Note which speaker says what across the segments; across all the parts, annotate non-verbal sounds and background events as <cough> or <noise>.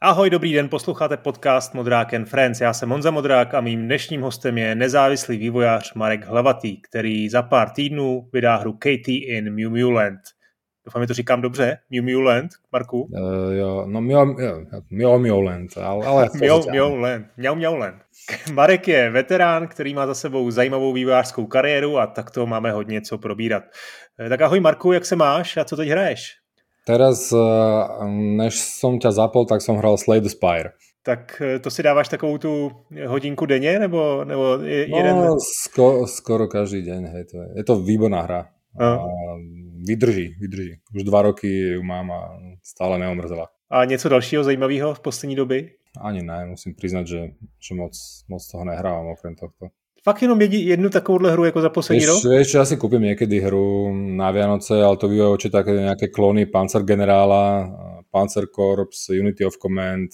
Speaker 1: Ahoj, dobrý den, posloucháte podcast Modrák and Friends. Já jsem Monza Modrák a mým dnešním hostem je nezávislý vývojář Marek Hlavatý, který za pár týdnů vydá hru Katie in Mew Mew Land. Doufám, že to říkám dobře. Mew Mew Land, Marku?
Speaker 2: Uh, jo, no Mew Mew, Mew Land, ale... ale
Speaker 1: Mew Mew Land, Mew Mew Land. Marek je veterán, který má za sebou zajímavou vývojářskou kariéru a tak to máme hodně co probírat. Eh, tak ahoj Marku, jak se máš a co teď hraješ?
Speaker 2: Teraz, eh, než som ťa zapol, tak som hral Slay the Spire.
Speaker 1: Tak eh, to si dáváš takovou tu hodinku denně, nebo, nebo jeden...
Speaker 2: No, sko, skoro každý deň, hej, to je, je to výborná hra. No. A vydrží, vydrží. Už dva roky ju mám a stále neomrzela.
Speaker 1: A něco dalšího zajímavého v poslední doby?
Speaker 2: Ani ne, musím priznať, že, že moc, moc toho nehrávam okrem tohto.
Speaker 1: Fakt jenom jednu takovouhle hru jako za poslední rok?
Speaker 2: Ešte asi kúpim niekedy hru na Vianoce, ale to bývajú určite také nejaké klony Panzer Generála, Panzer Corps, Unity of Command.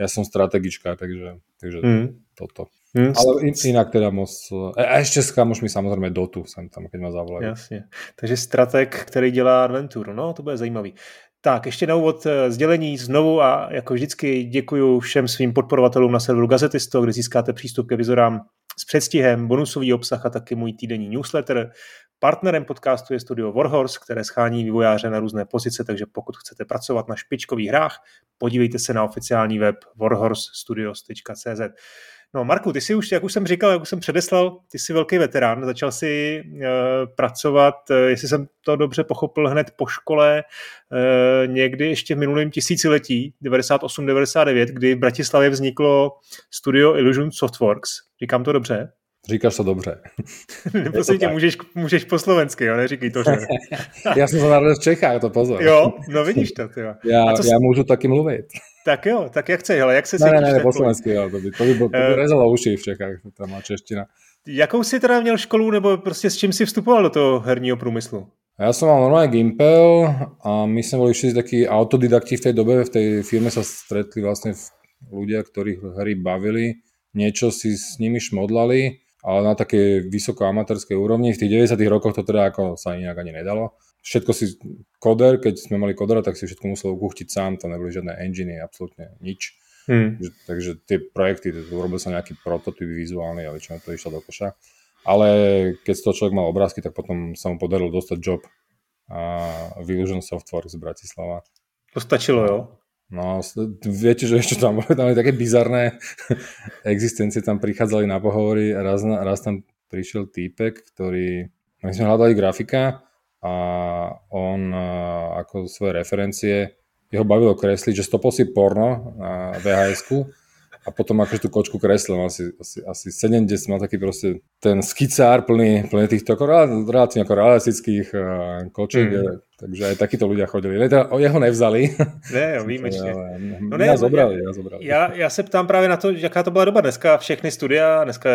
Speaker 2: Ja som strategička, takže, takže hmm. toto. Hmm. Ale inak teda moc... A ešte s kamošmi samozrejme Dotu sem tam, keď ma zavolajú.
Speaker 1: Jasně. Takže strateg, který dělá adventuru. No, to bude zajímavý. Tak, ještě na úvod eh, sdělení znovu a jako vždycky děkuji všem svým podporovatelům na serveru Gazetisto, kde získáte přístup ke vizorám s předstihem, bonusový obsah a taky můj týdenní newsletter. Partnerem podcastu je studio Warhorse, které schání vývojáře na různé pozice, takže pokud chcete pracovat na špičkových hrách, podívejte se na oficiální web warhorsestudios.cz. No Marku, ty jsi už, jak už jsem říkal, jak už jsem předeslal, ty jsi velký veterán, začal si uh, pracovat, uh, jestli jsem to dobře pochopil, hned po škole, uh, někdy ještě v minulém tisíciletí, 98-99, kdy v Bratislavě vzniklo studio Illusion Softworks. Říkám to dobře?
Speaker 2: Říkáš to dobře. <laughs>
Speaker 1: Prosím tě, můžeš, můžeš po slovensky, jo, neříkej to, že... <laughs>
Speaker 2: já jsem se narodil v Čechách, to pozor.
Speaker 1: Jo, no vidíš to, ty.
Speaker 2: Já, já můžu taky mluvit.
Speaker 1: Tak jo, tak jak chceš, ale jak se
Speaker 2: Ne, ne, ne, po slovensky, jo, to by, to by, to by uh, rezalo uši v Čechách, ta má čeština.
Speaker 1: Jakou jsi teda měl školu, nebo prostě s čím si vstupoval do toho herního průmyslu?
Speaker 2: Ja som mal normálne Gimpel a my sme boli všetci takí autodidakti v tej dobe, v tej firme sa stretli vlastne ľudia, ktorých hry bavili, niečo si s nimi šmodlali, ale na také vysoko amatérskej úrovni. V tých 90 rokoch to teda ako sa inak ani nedalo všetko si koder, keď sme mali kodera, tak si všetko musel ukuchtiť sám, tam neboli žiadne enginy, absolútne nič. Hmm. Takže tie projekty, urobil sa nejaký prototyp vizuálny, ale čo to išlo do koša. Ale keď z toho človek mal obrázky, tak potom sa mu podarilo dostať job a v Illusion Softworks z Bratislava.
Speaker 1: To stačilo, jo?
Speaker 2: No, viete, že ešte tam boli tam také bizarné <laughs> existencie, tam prichádzali na pohovory a raz, raz tam prišiel týpek, ktorý, my sme hľadali grafika a on ako svoje referencie, jeho bavilo kresliť, že stopol si porno na VHS-ku a potom akože tú kočku kreslil, mal asi, asi, asi 70, mal taký proste ten skicár plný, plný týchto ako, relatívne ako realistických uh, kočiek, mm. takže aj takíto ľudia chodili. Ne, teda, jeho nevzali.
Speaker 1: Ne, jo, výjimečně. <laughs>
Speaker 2: no ne, já zobrali, já zobrali.
Speaker 1: Já, já se ptám právě na to, jaká to byla doba. Dneska všechny studia, dneska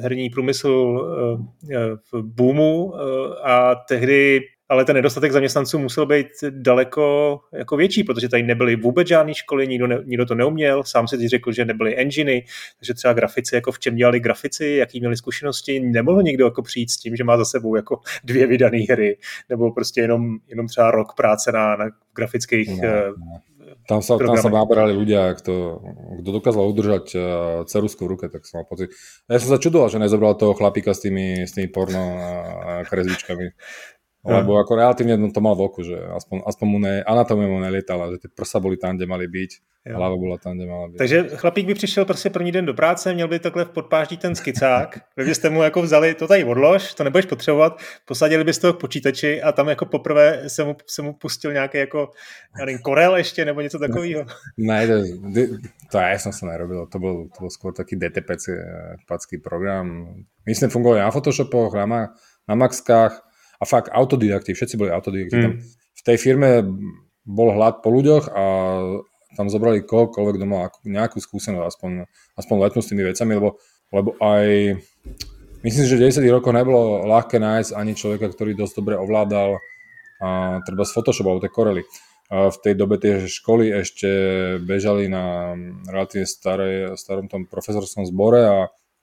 Speaker 1: herní průmysl uh, v boomu uh, a tehdy ale ten nedostatek zaměstnanců musel být daleko jako větší, protože tady nebyly vůbec žádné školy, nikdo, ne, nikdo to neuměl, sám si řekl, že nebyly enginy, takže třeba grafici, jako v čem dělali grafici, jaký měli zkušenosti, nemohl někdo jako přijít s tím, že má za sebou jako dvě vydané hry, nebo prostě jenom, jenom třeba rok práce na, na grafických no, no.
Speaker 2: Tam sa, tam sa náberali ľudia, kto, kto dokázal udržať uh, cerusku v ruke, tak som mal pocit. Ja som sa čudoval, že nezobral toho chlapíka s tými, s tými porno a kresbičkami. Lebo ako relatívne to mal v oku, že aspoň, aspoň mu ne, anatomie mu nelietala, že ty prsa boli tam, kde mali byť, jo. hlava byla tam, kde mala být.
Speaker 1: Takže chlapík by přišel prostě první den do práce, měl by takhle v podpáždí ten skicák, vy byste mu jako vzali, to tady odlož, to nebudeš potřebovat, posadili byste ho k počítači a tam jako poprvé se mu, se mu pustil nějaký jako, nevím, korel ještě nebo něco takového.
Speaker 2: Ne, to, to ja som sa nerobil, to bol, to bol skôr taký DTPC packý program. My sme fungovali na Photoshopoch, na, na Maxkách, a fakt autodidakti, všetci boli autodidakti. Mm. Tam v tej firme bol hlad po ľuďoch a tam zobrali kohokoľvek, kto mal nejakú skúsenosť, aspoň, aspoň letnú s tými vecami, lebo, lebo aj myslím si, že v 90 rokoch nebolo ľahké nájsť ani človeka, ktorý dosť dobre ovládal a treba z Photoshop alebo tie korely. A v tej dobe tie školy ešte bežali na relatívne staré, starom tom profesorskom zbore a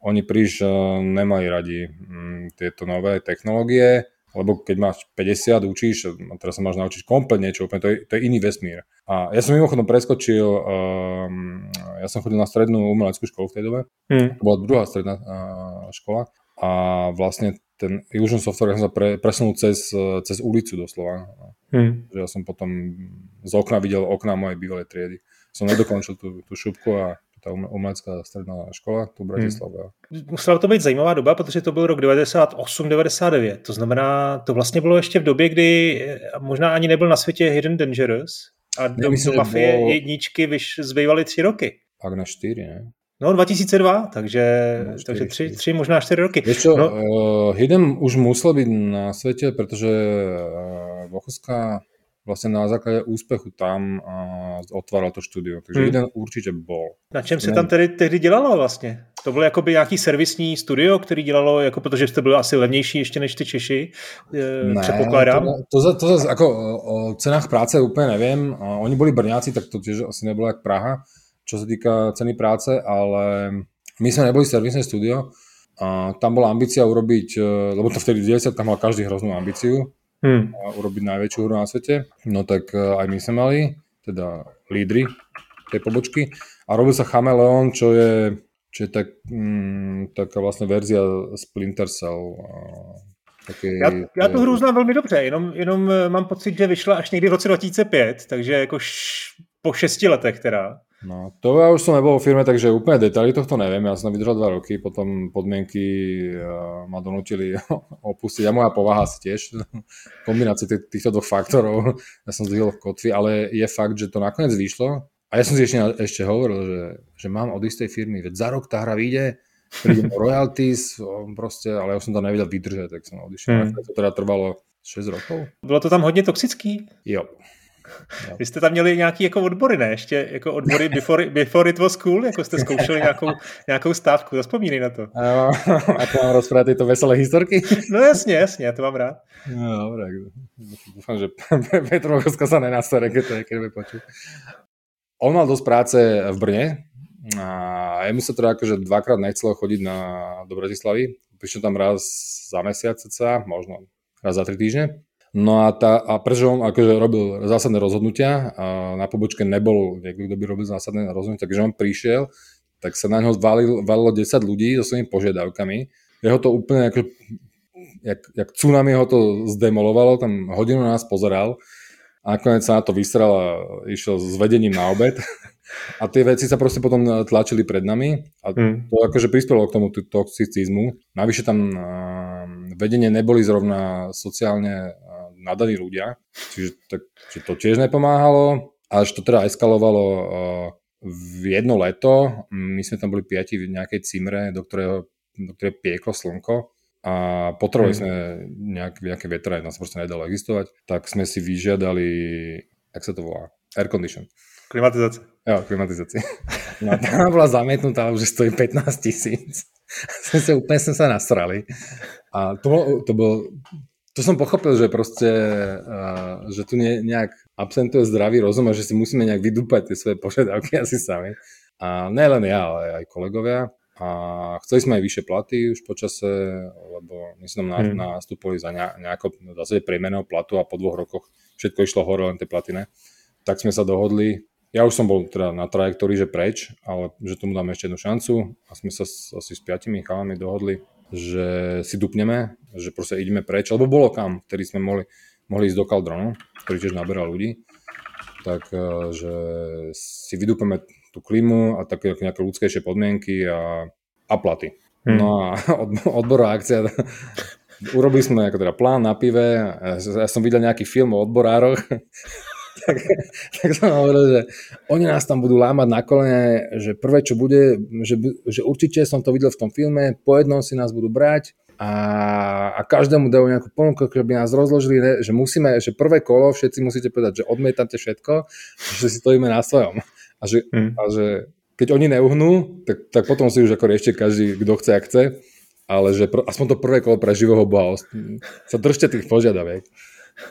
Speaker 2: oni príš nemali radi m, mm, tieto nové technológie lebo keď máš 50, učíš, a teraz sa máš naučiť kompletne niečo, úplne to je, to je iný vesmír. A ja som mimochodom preskočil, um, ja som chodil na strednú umeleckú školu v tej dobe, hmm. to bola druhá stredná uh, škola a vlastne ten Illusion Software ja som sa pre, presunul cez, cez ulicu doslova. Hmm. Že ja som potom z okna videl okna mojej bývalej triedy. Som nedokončil tú, tú šupku a ta umělecká středná škola tu v Bratislavě.
Speaker 1: Hmm. Musela to být zajímavá doba, protože to byl rok 98-99. To znamená, to vlastně bylo ještě v době, kdy možná ani nebyl na světě Hidden Dangerous a do, Mafie bylo... jedničky vyš, zbývaly tři roky.
Speaker 2: Pak na čtyři, ne?
Speaker 1: No 2002, takže, no, 4, takže tři, tři, možná čtyři roky.
Speaker 2: Vieš čo, no. uh, Hidden už musel byť na svete, pretože uh, Vochoská vlastně na základě úspěchu tam uh, otváral to studio. Takže hmm. jeden určitě bol.
Speaker 1: Na čem se tam tedy tehdy dělalo vlastně? To bylo jakoby nějaký servisní studio, který dělalo, jako protože jste byli asi levnější ještě než ty Češi, e, ne, předpokládám.
Speaker 2: To, to, to zase jako o, o cenách práce úplně nevím. Oni byli Brňáci, tak to tiež asi nebylo jak Praha, čo se týká ceny práce, ale my jsme neboli servisné studio. A tam bola ambícia urobiť, e, lebo to vtedy v 90 mal každý hroznú ambíciu, hmm. a urobiť najväčšiu hru na svete. No tak e, aj my sme mali, teda lídry tej pobočky. A robil sa Chameleon, čo je, čo je tak, mm, taká vlastne verzia Splinter Cell.
Speaker 1: Taky, já, já tu hru znám velmi dobře, jenom, jenom e, mám pocit, že vyšla až někdy v roce 2005, takže jako po šesti letech teda.
Speaker 2: No, to ja už som nebol vo firme, takže úplne detaily tohto neviem. Ja som vydržal dva roky, potom podmienky uh, ma donútili <laughs> opustiť. A moja povaha si tiež, <laughs> kombinácie týchto dvoch faktorov, ja som zdvihol v kotvi, ale je fakt, že to nakoniec vyšlo. A ja som si ešte, ešte hovoril, že, že mám od istej firmy, veď za rok tá hra vyjde, prídem <laughs> royalties, proste, ale ja som to nevedel vydržať, tak som odišiel. Hmm. To teda trvalo 6 rokov.
Speaker 1: Bylo to tam hodně toxický?
Speaker 2: Jo.
Speaker 1: Jo. Vy jste tam měli nějaký jako odbory, ne? Ještě jako odbory before, before it was cool, jako jste zkoušeli nějakou, nějakou stávku, zaspomínej na to.
Speaker 2: Jo, <laughs> a to mám rozprávať tyto veselé historky?
Speaker 1: No jasně, jasně, to mám rád.
Speaker 2: No dobré, dúfam, že <laughs> Petr Vokoska sa nenastane, keď to niekedy počuť. On mal dosť práce v Brne a jemu sa teda akože dvakrát nechcelo chodiť na, do Bratislavy. Prišiel tam raz za mesiac ceca, možno raz za tri týždne. No a, tá, a pretože on akože robil zásadné rozhodnutia a na pobočke nebol niekto, kto by robil zásadné rozhodnutia, takže on prišiel, tak sa na ňo valil, valilo 10 ľudí so svojimi požiadavkami. Jeho to úplne ako, jak, jak tsunami ho to zdemolovalo, tam hodinu nás pozeral a nakoniec sa na to vysral a išiel s vedením na obed. <laughs> A tie veci sa proste potom tlačili pred nami a mm. to akože prispelo k tomu toxicizmu. Navyše tam vedenie neboli zrovna sociálne nadaní ľudia, čiže tak, čiže to tiež nepomáhalo, až to teda eskalovalo uh, v jedno leto, my sme tam boli piati v nejakej cimre, do, ktorého, do ktorej pieklo slnko a potrebovali mm. sme nejak, nejaké vetra, nás proste nedalo existovať, tak sme si vyžiadali, jak sa to volá, air condition.
Speaker 1: Klimatizácia.
Speaker 2: Jo, klimatizácia. No tá bola zamietnutá, už stojí 15 tisíc. <laughs> sme sa úplne sme sa nasrali. A to bol, to bol to som pochopil, že proste, uh, že tu ne, nejak absentuje zdravý rozum a že si musíme nejak vydúpať tie svoje požiadavky <laughs> asi sami. A ne len ja, ale aj kolegovia. A chceli sme aj vyššie platy už počase, lebo my sme hmm. nastúpili za nejako v zásade priemerného platu a po dvoch rokoch všetko išlo hore, len tie platy ne. Tak sme sa dohodli, ja už som bol teda na trajektórii, že preč, ale že tomu dáme ešte jednu šancu a sme sa asi s piatimi chalami dohodli, že si dupneme, že proste ideme preč, lebo bolo kam, ktorý sme mohli, mohli ísť do Kaldronu, ktorý tiež naberal ľudí, tak e, že si vydúpeme tú klímu a také nejaké ľudskejšie podmienky a, a platy. Hmm. No a <laughs> od, odborová akcia, urobili sme ako teda plán na pive, ja som videl nejaký film o odborároch, tak, tak som hovoril, že oni nás tam budú lámať na kolene, že prvé, čo bude, že, že určite som to videl v tom filme, po jednom si nás budú brať a, a každému dajú nejakú ponuku, by nás rozložili, že musíme, že prvé kolo všetci musíte povedať, že odmietate všetko, že si stojíme na svojom. A že, hmm. a že keď oni neuhnú, tak, tak potom si už ako riešte každý, kto chce a chce, ale že pr- aspoň to prvé kolo pre živého boha sa držte tých požiadaviek.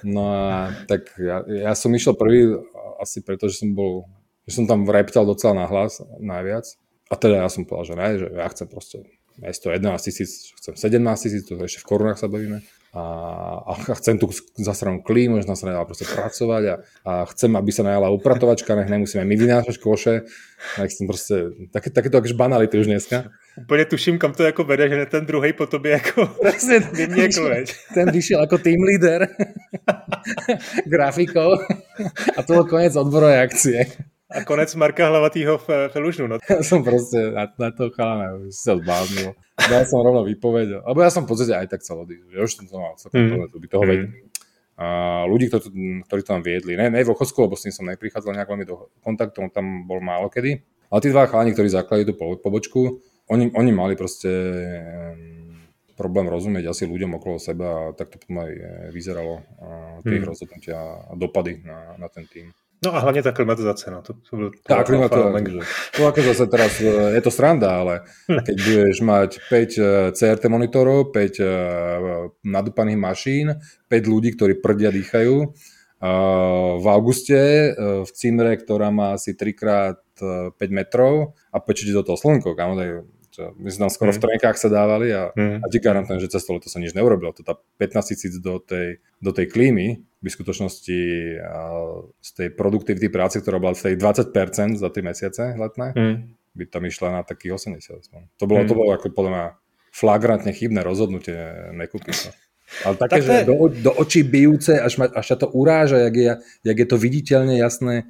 Speaker 2: No a tak ja, ja som išiel prvý asi preto, že som bol, že som tam reptal docela na hlas najviac. A teda ja som povedal, že ne, že ja chcem proste to 11 tisíc, chcem 17 tisíc, to ešte v korunách sa bavíme. A a, chcem tu zasranú klímu, že sa nedala proste pracovať a, a chcem, aby sa najala upratovačka, nech nemusíme my vynášať koše. Nech som proste, také, takéto akože banality už dneska.
Speaker 1: Úplně tuším, kam to jako vede, že ten druhý po tobě jako
Speaker 2: Presne, vyniekol, Ten vyšiel ako team leader <laughs> grafikou a to bol koniec odborovej akcie.
Speaker 1: A konec Marka Hlavatýho v Felužnu. No.
Speaker 2: Ja <laughs> som proste na, na to chalana už sa zbávnil. Dal som rovno výpoveď. Lebo ja som v podstate aj tak. Ja už som to mal celkom mm. by toho mm. A ľudí, ktorí, ktorí to tam viedli, ne, ne v Ochosku, lebo s tým som neprichádzal nejak veľmi do kontaktu, on tam bol málo kedy. Ale tí dva chalani, ktorí zakladali tú pobočku, oni, oni mali proste problém rozumieť asi ľuďom okolo seba a tak to potom aj eh, vyzeralo tie hmm. rozhodnutia a dopady na, na ten tým.
Speaker 1: No a hlavně ta klimatizace, no. To, to byl
Speaker 2: tá klimatizace, to ako zase teraz, je to sranda, ale keď budeš mať 5 eh, CRT monitorov, 5 eh, nadúpaných mašín, 5 ľudí, ktorí prdia, dýchajú, v auguste v Cimre, ktorá má asi 3x5 metrov a pečete do toho slnko, kam, my sme tam skoro mm. v trenkách sa dávali a, mm. a ti garantujem, že cez to leto sa nič neurobilo. To tá 15 tisíc do tej, do tej klímy v skutočnosti z tej produktivity práce, ktorá bola v tej 20% za 3 mesiace letné, mm. by tam išla na takých 80 aspoň. To bolo, mm. to bolo ako podľa mňa flagrantne chybné rozhodnutie nekúpiť sa. Ale také, tak že je... do, do očí bijúce, až, ma, až sa to uráža, jak je, jak je to viditeľne jasné,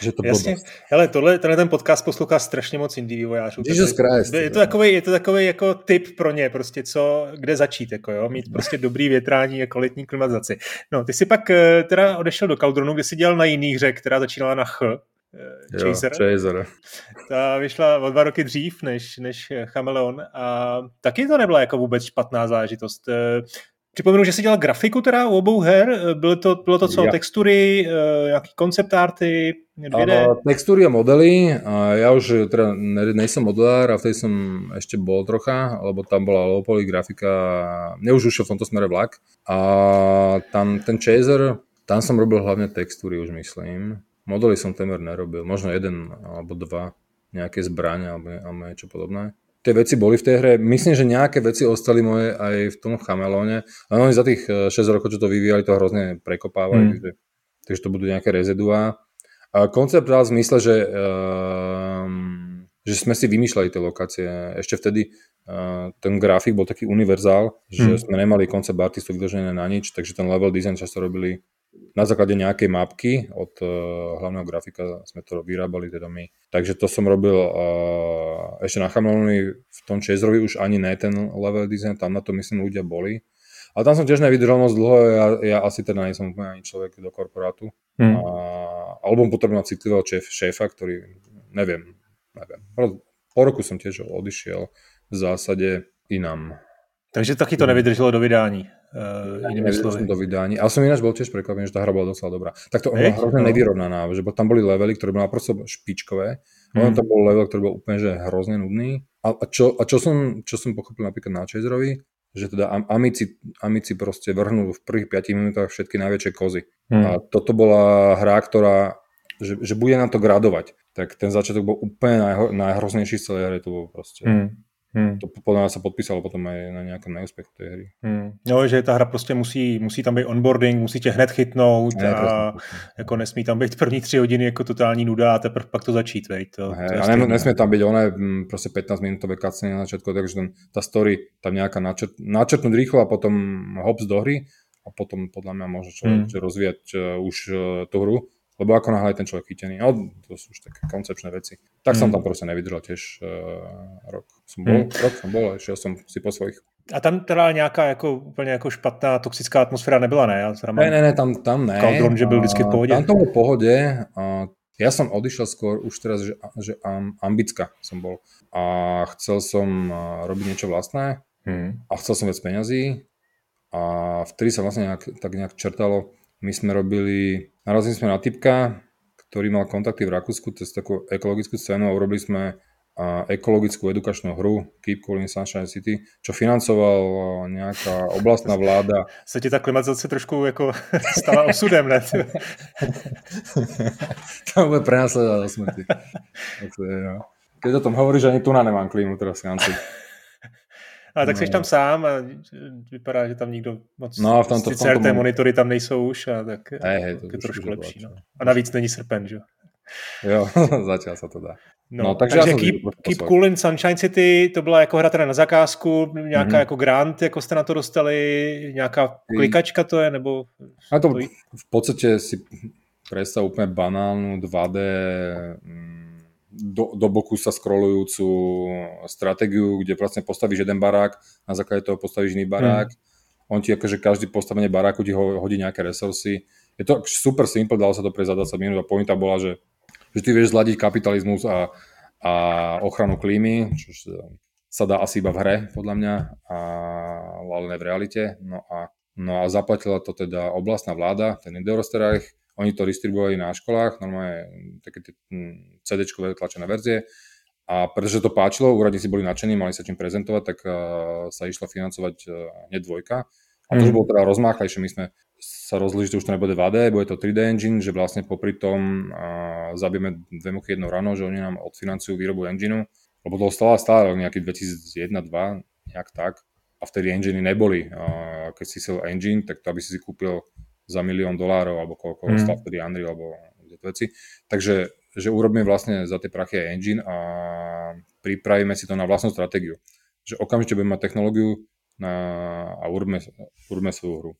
Speaker 2: že to Jasně.
Speaker 1: Hele, tohle, tenhle ten podcast poslouchá strašně moc indie vývojářů.
Speaker 2: Jesus Christ.
Speaker 1: Je to takový, je to takový jako tip pro ně, prostě co, kde začít, jako jo, mít prostě dobrý větrání a kvalitní klimatizaci. No, ty si pak eh, teda odešel do Caldronu, kde si dělal na jiný hře, která začínala na Ch, eh,
Speaker 2: Chaser. Jo, Chaser.
Speaker 1: Ta vyšla o dva roky dřív než, než Chameleon a taky to nebyla jako vůbec špatná zážitost. Eh, Připomenu, že si dělal grafiku teda u obou her. Bylo to, bylo to co? Ja. Textury, nějaký koncept arty, 2D?
Speaker 2: textúry a modely. A ja už teda ne, nejsem modelár a vtedy som ešte bol trocha, lebo tam bola low poly grafika. Mne už ušiel v tomto smere vlak. A tam ten Chaser, tam som robil hlavne textúry už myslím. Modely som temer nerobil. Možno jeden alebo dva nejaké zbrania alebo, alebo niečo podobné tie veci boli v tej hre. Myslím, že nejaké veci ostali moje aj v tom Chamelóne. Ale oni za tých 6 eh, rokov, čo to vyvíjali, to hrozne prekopávali, mm. takže, takže to budú nejaké reziduá. A koncept dal v zmysle, že, um, že sme si vymýšľali tie lokácie. Ešte vtedy uh, ten grafik bol taký univerzál, že mm. sme nemali koncept artistov vyložené na nič, takže ten level design často robili na základe nejakej mapky od uh, hlavného grafika sme to vyrábali teda my. Takže to som robil uh, ešte na Chameleonovi v tom Chaserovi už ani ne ten level design, tam na to myslím ľudia boli. Ale tam som tiež nevydržal moc dlho, ja, ja asi teda nie som úplne ani človek do korporátu. Hmm. A, alebo potrebujem citlivého šéf, šéfa, ktorý, neviem, neviem. Po roku som tiež odišiel v zásade inám.
Speaker 1: Takže taky to nevydrželo do vydání. Uh, inými slovy.
Speaker 2: do vydání. Ale som ináč bol tiež prekvapený, že tá hra bola docela dobrá. Tak to bola hrozne no. nevyrovnaná, že tam boli levely, ktoré boli naprosto špičkové. Mm. tam bol level, ktorý bol úplne že hrozne nudný. A, a, čo, a čo, som, čo som pochopil napríklad na Chaserovi, že teda amici, amici proste vrhnú v prvých 5 minútach všetky najväčšie kozy. Mm. A toto bola hra, ktorá, že, že bude nám to gradovať. Tak ten začiatok bol úplne najho, najhroznejší z celej hry, to bolo proste... Mm Hmm. To podľa sa podpísalo potom aj na nejakom neúspechu tej hry.
Speaker 1: Hmm. No, že ta hra prostě musí, musí tam být onboarding, musí tě hned chytnout ne, a prostě. jako nesmí tam být první tři hodiny jako totální nuda a teprve pak to začít, veď. To,
Speaker 2: hey, to a ne, nesmie tam byť oné prostě 15 minútové kacenie na začiatku, takže ten, tá story tam nejaká načrt, načrtnúť rýchlo a potom hops do hry a potom podľa mňa môže človek hmm. rozvíjať uh, už uh, tú hru lebo ako náhle ten človek chytený, no to sú už také koncepčné veci. Tak mm. som tam proste nevydržal tiež uh, rok. Som bol, mm. rok som bol a som si po svojich.
Speaker 1: A tam teda nějaká jako úplně jako špatná toxická atmosféra nebyla, ne? Ja teda
Speaker 2: ne, ne, ne, tam, tam ne.
Speaker 1: Caldron, že byl vždycky v pohodě.
Speaker 2: Tam to bol v pohode. A ja som odišiel skôr už teraz, že, že ambicka som bol. A chcel som robiť niečo vlastné hmm. a chcel som viac peňazí a vtedy sa vlastne nejak, tak nejak čertalo, my sme robili, narazili sme na typka, ktorý mal kontakty v Rakúsku cez takú ekologickú scénu a urobili sme ekologickú edukačnú hru Keep Cool in Sunshine City, čo financoval nejaká oblastná vláda. <laughs>
Speaker 1: Sa ti tá klimatizace trošku jako <laughs> stala osudem, ne? <laughs>
Speaker 2: Tam bude prenasledovať do smrti. Keď o tom hovoríš, ani tu na nemám klímu teraz, Janci.
Speaker 1: A tak no. jsi tam sám a vypadá, že tam nikdo moc...
Speaker 2: No a v tomto, v tomto
Speaker 1: té monitory tam nejsou už a tak
Speaker 2: hej, hej, to
Speaker 1: je trošku lepší. No. A navíc není srpen, že?
Speaker 2: Jo, <laughs> zatiaľ sa to dá.
Speaker 1: No, no takže, takže keep, keep Cool in Sunshine City, to byla jako hra teda na zakázku, nějaká mm-hmm. jako grant, jako jste na to dostali, nějaká klikačka to je, nebo...
Speaker 2: A to v podstate si predstav úplne banálnu 2D mm, do, do boku sa scrollujúcu stratégiu, kde vlastne postavíš jeden barák, na základe toho postavíš iný barák, mm. on ti akože každý postavenie baráku ti ho, hodí nejaké resursy. Je to super simple, dalo sa to pre za 20 minút a pointa bola, že že ty vieš zladiť kapitalizmus a, a ochranu klímy, čo sa dá asi iba v hre, podľa mňa, a, ale ne v realite. No a, no a zaplatila to teda oblastná vláda, ten Eurostarach, oni to distribuovali na školách, normálne také tie hm, CD-čkové tlačené verzie. A pretože to páčilo, úradníci boli nadšení, mali sa čím prezentovať, tak uh, sa išla financovať uh, hneď dvojka. A to mm. už bolo teda rozmáchlejšie. My sme sa rozloží, že už to nebude 2D, bude to 3D engine, že vlastne popri tom uh, zabijeme dve muchy jednou ráno, že oni nám odfinancujú výrobu engineu, lebo to stále stále nejaký 2001-2002, nejak tak. A vtedy enginy neboli. Uh, keď si chcel engine, tak to aby si si kúpil za milión dolárov, alebo koľko mm. stal vtedy Unreal, alebo veci. Takže že urobíme vlastne za tie prachy aj engine a pripravíme si to na vlastnú stratégiu. Že okamžite budeme mať technológiu na, a urobíme, urobíme svoju hru.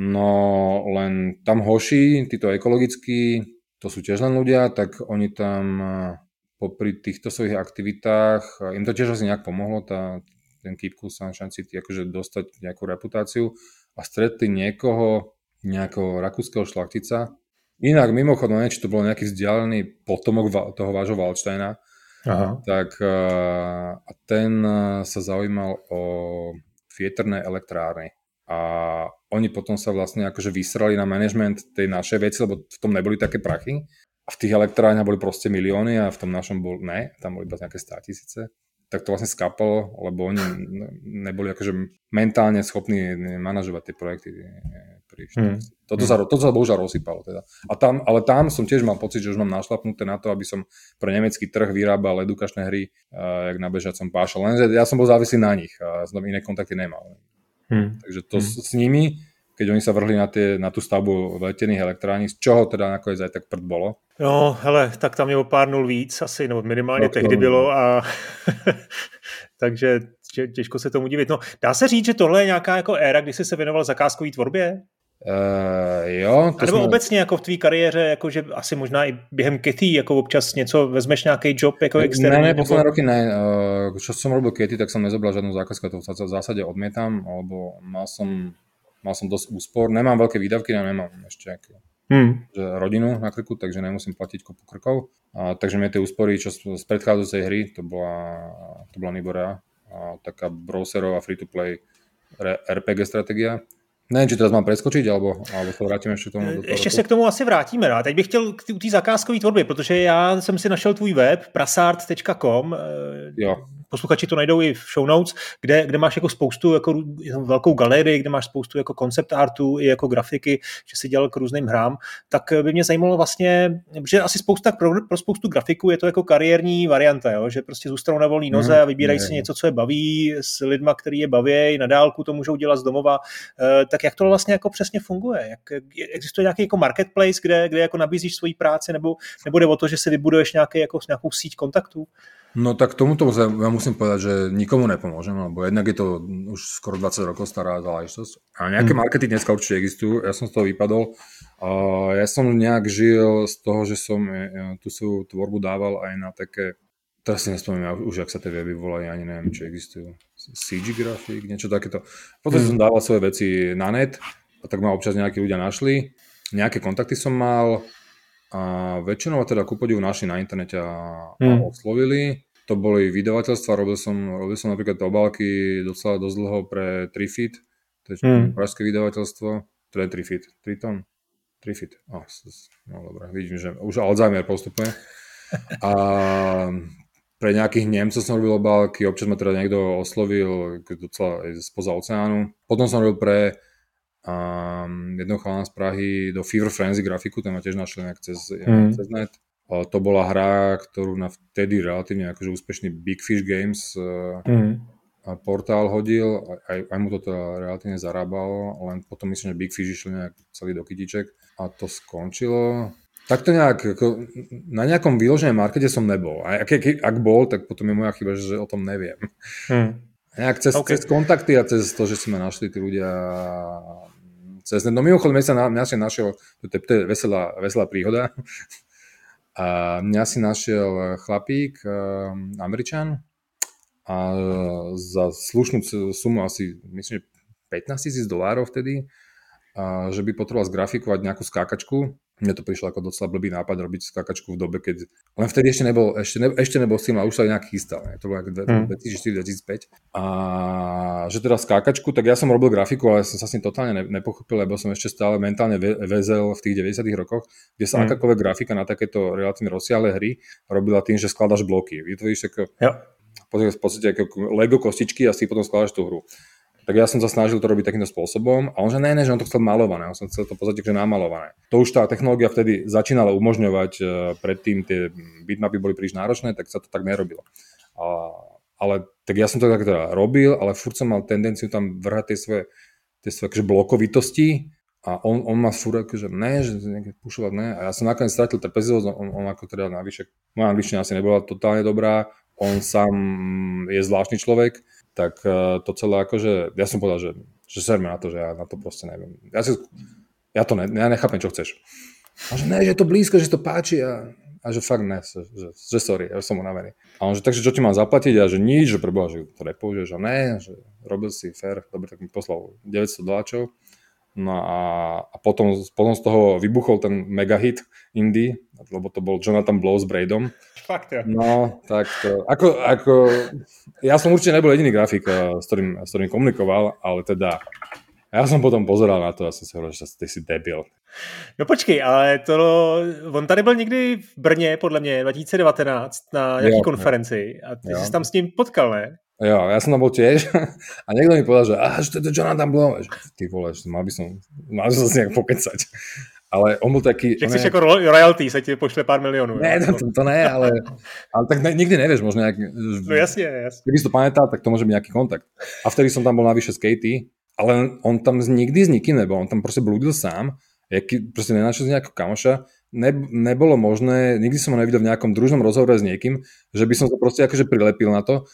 Speaker 2: No len tam hoši, títo ekologickí, to sú tiež len ľudia, tak oni tam popri týchto svojich aktivitách, im to tiež asi nejak pomohlo, tá, ten Keep Cool Sunshine City, akože dostať nejakú reputáciu a stretli niekoho, nejakého rakúskeho šlachtica. Inak mimochodom, neviem, či to bol nejaký vzdialený potomok toho vášho Aha. tak a ten sa zaujímal o vietrné elektrárny a oni potom sa vlastne akože vysrali na management tej našej veci, lebo v tom neboli také prachy. A v tých elektrárniach boli proste milióny a v tom našom bol, ne, tam boli iba nejaké stá tisíce. Tak to vlastne skapalo, lebo oni neboli akože mentálne schopní manažovať tie projekty. Hmm. Toto, sa, toto sa bohužiaľ rozsypalo teda. A tam, ale tam som tiež mal pocit, že už mám našlapnuté na to, aby som pre nemecký trh vyrábal edukačné hry, uh, jak na bežiacom pášal. Lenže ja som bol závislý na nich a som iné kontakty nemal. Hmm. Takže to hmm. s, s nimi, keď oni sa vrhli na, tie, na tú stavbu letených elektrární, z čoho teda nakoniec aj tak prd bolo?
Speaker 1: No, hele, tak tam je o pár nul víc asi, no minimálně no, tehdy bylo a <laughs> takže těžko se tomu divit. No, dá se říct, že tohle je nějaká jako éra, kdy jsi se věnoval zakázkové tvorbě?
Speaker 2: Uh, jo.
Speaker 1: To Nebo jsme... obecně jako v tvý kariéře, jako že asi možná i během Ketty, jako občas něco, vezmeš nějaký job jako externí?
Speaker 2: Ne, ne, posledné nebo... roky ne. Uh, čo som robil Ketty, tak som nezobral žiadnu zákazku, to v zásade odmietam, alebo mal som, mal som dosť úspor. Nemám veľké výdavky, ja nemám ešte ako, hmm. že rodinu na krku, takže nemusím platiť kopu krkov. Uh, takže mne tie úspory, čo z predchádzajúcej hry, to bola, to bola Niborea, uh, taká browserová free-to-play RPG stratégia ne, či teraz mám preskočiť, alebo, alebo to vrátíme ještě k tomu.
Speaker 1: Do ještě se k tomu asi vrátíme. No. teď bych chtěl k té zakázkové tvorbě, protože já jsem si našel tvůj web prasart.com.
Speaker 2: Jo
Speaker 1: posluchači to najdou i v show notes, kde, kde máš jako spoustu, jako velkou galerii, kde máš spoustu jako koncept artu i jako grafiky, že si dělal k různým hrám, tak by mě zajímalo vlastně, že asi spousta, pro, pro spoustu grafiků je to jako kariérní varianta, jo? že prostě zůstanou na volný noze a vybírají mm, si něco, co je baví s lidma, který je baví, na dálku to můžou dělat z domova. E, tak jak to vlastně jako přesně funguje? Jak, existuje nějaký jako marketplace, kde, kde jako nabízíš svoji práci, nebo, nebo jde o to, že si vybuduješ nějaký, jako, nějakou síť kontaktů?
Speaker 2: No tak tomuto ja musím povedať, že nikomu nepomôžem, lebo jednak je to už skoro 20 rokov stará záležitosť. A nejaké mm. markety dneska určite existujú, ja som z toho vypadol. Uh, ja som nejak žil z toho, že som ja, tú svoju tvorbu dával aj na také, teraz si nespomínam už, ak sa tie weby volajú, ani neviem, či existujú. CG grafik, niečo takéto. Potom mm. som dával svoje veci na net a tak ma občas nejakí ľudia našli. Nejaké kontakty som mal, a väčšinou teda ku podivu našli na internete a, hmm. a oslovili. To boli vydavateľstva, robil som, robil som napríklad obálky docela dosť dlho pre Trifit, to je hmm. pražské vydavateľstvo, to je Trifit, Triton, Trifit, oh, no dobré, vidím, že už Alzheimer postupuje. A pre nejakých Nemcov som robil obálky, občas ma teda niekto oslovil docela spoza oceánu. Potom som robil pre a jedného chalana z Prahy do Fever Frenzy grafiku, ten ma tiež našiel nejak cez, mm. cez net. A to bola hra, ktorú na vtedy relatívne akože úspešný Big Fish Games mm. portál hodil, aj, aj mu to teda relatívne zarábalo, len potom myslím, že Big Fish išli nejak celý do kytiček a to skončilo. Tak to nejak, ako, na nejakom výloženom markete som nebol. A ak, ak bol, tak potom je moja chyba, že o tom neviem. Hmm. Nejak cez, okay. cez kontakty a cez to, že si ma našli tí ľudia cez... No mimochodom, mňa, sa na, mňa si našiel, to je, to je veselá, veselá príhoda, <laughs> a mňa si našiel chlapík, um, Američan, a za slušnú sumu asi, myslím, 15 tisíc dolárov vtedy, a že by potreboval zgrafikovať nejakú skákačku mne to prišlo ako docela blbý nápad robiť skákačku v dobe, keď... Len vtedy ešte nebol, ešte, ne, ešte nebol s tým, ale už sa nejak chystal. Ne? To bolo ako 2004-2005. Mm. A že teda skákačku, tak ja som robil grafiku, ale som sa s ním totálne ne, nepochopil, lebo som ešte stále mentálne ve, vezel v tých 90 rokoch, kde sa mm. akákoľvek grafika na takéto relatívne rozsiahle hry robila tým, že skladaš bloky. Vytvoríš ako... Ja. V podstate ako Lego kostičky a si potom skladaš tú hru. Tak ja som sa snažil to robiť takýmto spôsobom a on že ne, ne, že on to chcel malované, on som chcel to pozrieť, že namalované. To už tá technológia vtedy začínala umožňovať, e, predtým tie bitmapy boli príliš náročné, tak sa to tak nerobilo. A, ale tak ja som to tak teda robil, ale furt som mal tendenciu tam vrhať tie svoje, tie svoje akože blokovitosti a on, on ma furt akože ne, že nejaké pušovať ne. A ja som nakoniec stratil trpezlivosť, on, on ako teda navyše, moja angličtina asi nebola totálne dobrá, on sám je zvláštny človek, tak uh, to celé akože, ja som povedal, že, že serme na to, že ja na to proste neviem. Ja, si, ja to ne, ja nechápem, čo chceš. A že ne, že je to blízko, že to páči a, a že fakt ne, že, že, že sorry, ja som unavený. A on že, takže čo ti mám zaplatiť? A že nič, že preboha, že to nepoužiješ. A ne, že robil si fair, dobre, tak mi poslal 900 doláčov. No a, a potom, potom z toho vybuchol ten mega hit indie, lebo to bol Jonathan Blow s Braidom.
Speaker 1: Fakt, ja.
Speaker 2: No, tak to, ako, ako, ja som určite nebol jediný grafik, eh, s ktorým, s ktorým komunikoval, ale teda ja som potom pozeral na to a som si hovoril, že ty si debil.
Speaker 1: No počkej, ale to, on tady byl někdy v Brně, podle mě, 2019, na nějaký jo, konferenci a ty jo. jsi tam s ním potkal, ne?
Speaker 2: Jo, ja som tam bol tiež <laughs> a niekto mi povedal, že, že to je Jonathan Blow. Ty vole, že mal by som, mal by som sa nejak pokecať ale on bol taký...
Speaker 1: Že chceš ako royalty, sa ti pošle pár miliónov.
Speaker 2: Ne, to, to, to ne, ale, ale tak ne, nikdy nevieš, možno nejak...
Speaker 1: No jasne, jasne.
Speaker 2: Keby si to pamätal, tak to môže byť nejaký kontakt. A vtedy som tam bol navyše s Katie, ale on tam nikdy s nikým nebol, on tam proste blúdil sám, jaký, proste nenašiel z nejakého kamoša, ne, nebolo možné, nikdy som ho nevidel v nejakom družnom rozhovore s niekým, že by som sa proste akože prilepil na to,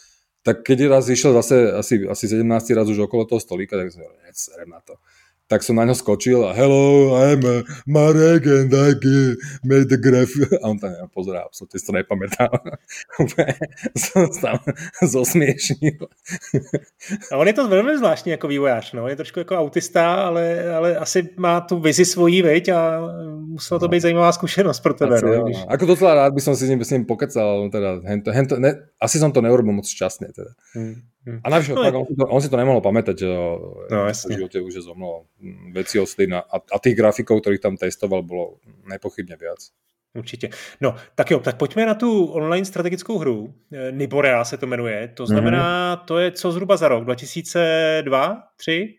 Speaker 2: tak keď raz išiel zase asi, asi 17. raz už okolo toho stolíka, tak som hovoril, na to tak som na ňo skočil a hello, I'm Marek and I made the graph. A on tam pozerá, absolútne to nepamätá. <laughs> som tam <laughs> zosmiešnil.
Speaker 1: A on je to velmi zvláštní jako vývojář, no. Je trošku jako autista, ale, ale asi má tu vizi svojí, veď, a musela to no. být zajímavá zkušenosť pro tebe. Asi, no, když...
Speaker 2: Ako docela rád by som si s ním, s ním pokecal, teda, hento, hento, ne, asi som to neurobil moc šťastne. Teda. Hmm. Hm. A navyše, no, on, si to, on si to nemohol pamätať, že no, v živote už je zomlo veci odstejná. A, a tých grafikov, ktorých tam testoval, bolo nepochybne viac.
Speaker 1: Určitě. No, tak jo, tak pojďme na tu online strategickou hru. Eh, Niborea se to jmenuje. To znamená, mm-hmm. to je co zhruba za rok? 2002? 3?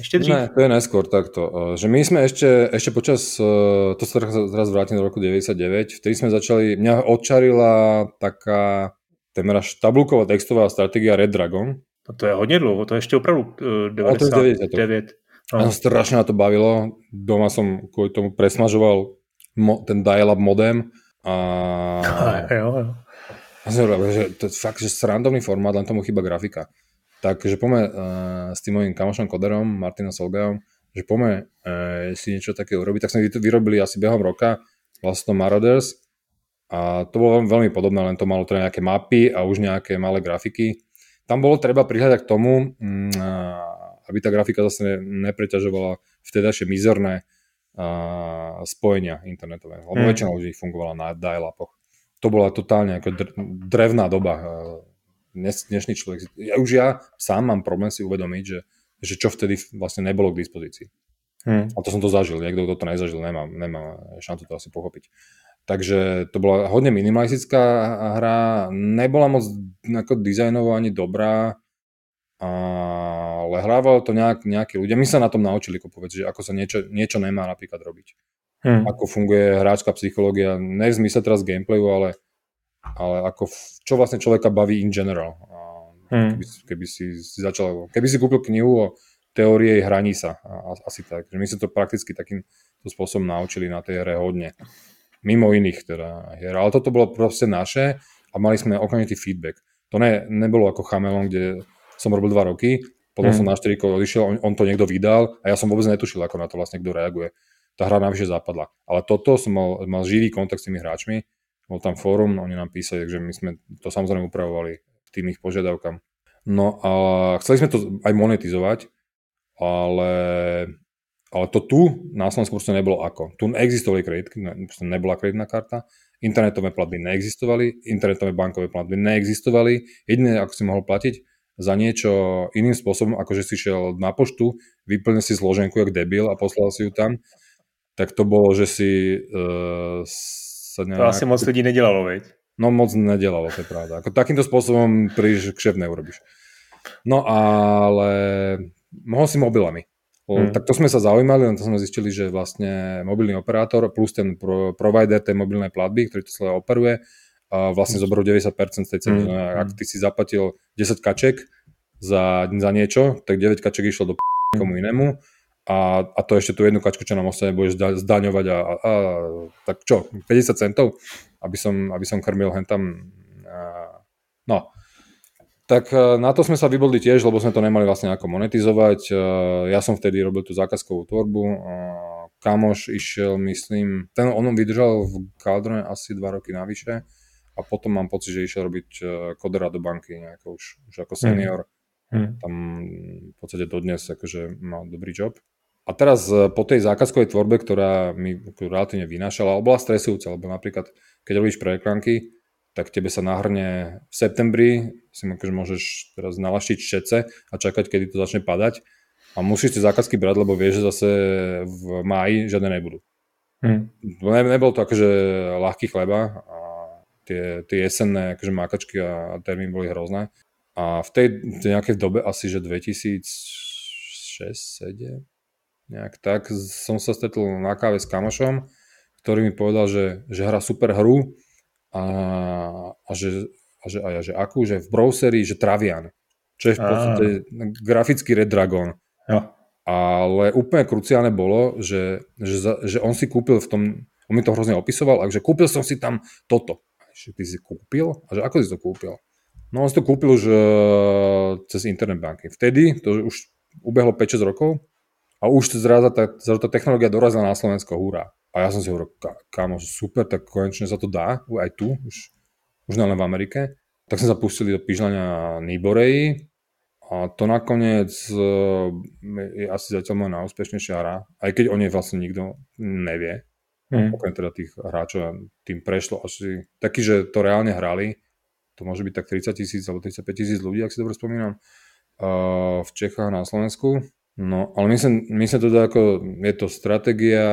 Speaker 1: Ešte dřív?
Speaker 2: Ne, to je najskôr takto. Eh, že my sme ešte, ešte počas, eh, to sa teraz vrátim do roku 99, vtedy sme začali, mňa odčarila taká témera tabulková textová stratégia Red Dragon.
Speaker 1: A to je hodně dlouho, to je ešte opravdu uh, 99.
Speaker 2: No. Strašne na to bavilo. Doma som kvôli tomu presmažoval mo- ten dial-up modem a... <laughs>
Speaker 1: jo, jo.
Speaker 2: A som hovoril, že to je fakt, že srandovný formát, len tomu chyba grafika. Takže poďme uh, s tým mojím kamošom koderom, Martinom Solgajom, že poďme uh, si niečo také urobiť. Tak sme vyrobili asi behom roka vlastne Marauders a to bolo veľmi podobné, len to malo teda nejaké mapy a už nejaké malé grafiky. Tam bolo treba prihľadať k tomu, mm, aby tá grafika zase nepreťažovala vtedajšie mizerné spojenia internetové. Lebo mm. väčšina ľudí fungovala na dial-upoch. To bola totálne ako drevná doba. Dnes, dnešný človek, ja už ja sám mám problém si uvedomiť, že, že čo vtedy vlastne nebolo k dispozícii. Hmm. A to som to zažil. Niekto, kto to nezažil, nemá, nemá šancu to asi pochopiť. Takže to bola hodne minimalistická hra, nebola moc ako dizajnovo ani dobrá, ale hrávalo to nejak, nejakí ľudia. My sa na tom naučili, ako povedz, že ako sa niečo, niečo nemá napríklad robiť. Hmm. Ako funguje hráčka psychológia, ne v zmysle teraz gameplayu, ale, ale ako, čo vlastne človeka baví in general. A Hmm. Keby, keby si, začal, keby si kúpil knihu o teórie hraní sa, asi tak. My sme to prakticky takým spôsobom naučili na tej hre hodne. Mimo iných teda hier. Ale toto bolo proste naše a mali sme okamžitý feedback. To ne, nebolo ako Chamelon, kde som robil dva roky, potom hmm. som na 4 odišiel, on, on to niekto vydal a ja som vôbec netušil, ako na to vlastne kto reaguje. Tá hra navyše zapadla. Ale toto som mal, mal živý kontakt s tými hráčmi, bol tam fórum, oni nám písali, takže my sme to samozrejme upravovali tým ich požiadavkám. No a chceli sme to aj monetizovať, ale, ale to tu na Slovensku proste nebolo ako. Tu existovali kreditky, nebola kreditná karta, internetové platby neexistovali, internetové bankové platby neexistovali. Jediné, ako si mohol platiť za niečo iným spôsobom, ako že si šiel na poštu, vyplnil si zloženku jak debil a poslal si ju tam, tak to bolo, že si uh,
Speaker 1: sa nejak... To asi moc ľudí nedelalo, veď?
Speaker 2: No moc nedelalo, to je pravda. Ako takýmto spôsobom príliš kšev neurobiš. No ale mohol si mobilami. Hmm. Tak to sme sa zaujímali, len to sme zistili, že vlastne mobilný operátor plus ten pro, provider tej mobilnej platby, ktorý to celé operuje, a vlastne zoberú 90% z tej ceny. Hmm. Ak ty si zaplatil 10 kaček za, za niečo, tak 9 kaček išlo do p- komu inému a, a to ešte tú jednu kačku, čo nám ostane, budeš zdaňovať a, a, a tak čo, 50 centov? aby som, aby som krmil hentam. No, tak e, na to sme sa vybodli tiež, lebo sme to nemali vlastne ako monetizovať. E, ja som vtedy robil tú zákazkovú tvorbu. Kamoš išiel, myslím, ten on vydržal v Kaldrone asi dva roky navyše a potom mám pocit, že išiel robiť e, kodera do banky nejako už, už ako senior. Hmm. Tam v podstate dodnes akože mal dobrý job. A teraz po tej zákazkovej tvorbe, ktorá mi relatívne vynášala, bola stresujúca, lebo napríklad keď robíš projektánky, tak tebe sa nahrne v septembri, si akože môžeš teraz nalaštiť všetce a čakať, kedy to začne padať a musíš tie zákazky brať, lebo vieš, že zase v máji žiadne nebudú. Hmm. Ne, nebol to akože ľahký chleba a tie, tie jesenné akože mákačky a termín boli hrozné. A v tej, tej nejakej dobe asi, že 2006 7 nejak tak, som sa stretol na káve s kamošom ktorý mi povedal, že, že hrá super hru a, a, že, a, že, a ja, že akú, že v browseri, že Travian, čo je v podstate grafický Red Dragon. Jo. Ale úplne kruciálne bolo, že, že, že on si kúpil v tom, on mi to hrozne opisoval, a že kúpil som si tam toto. Že ty si kúpil? A že ako si to kúpil? No on si to kúpil už uh, cez internet banky. Vtedy, to už ubehlo 5-6 rokov a už zrazu tá, tá technológia dorazila na Slovensko, hurá. A ja som si hovoril, kámo, super, tak konečne sa to dá, aj tu, už, už len v Amerike. Tak sme sa pustili do pížľania Niboreji a to nakoniec uh, je asi zatiaľ moja najúspešnejšia hra, aj keď o nej vlastne nikto nevie. Hmm. Okrem teda tých hráčov tým prešlo asi taký, že to reálne hrali, to môže byť tak 30 tisíc alebo 35 tisíc ľudí, ak si dobre spomínam, uh, v Čechách na Slovensku. No, ale myslím, myslím teda ako, je to stratégia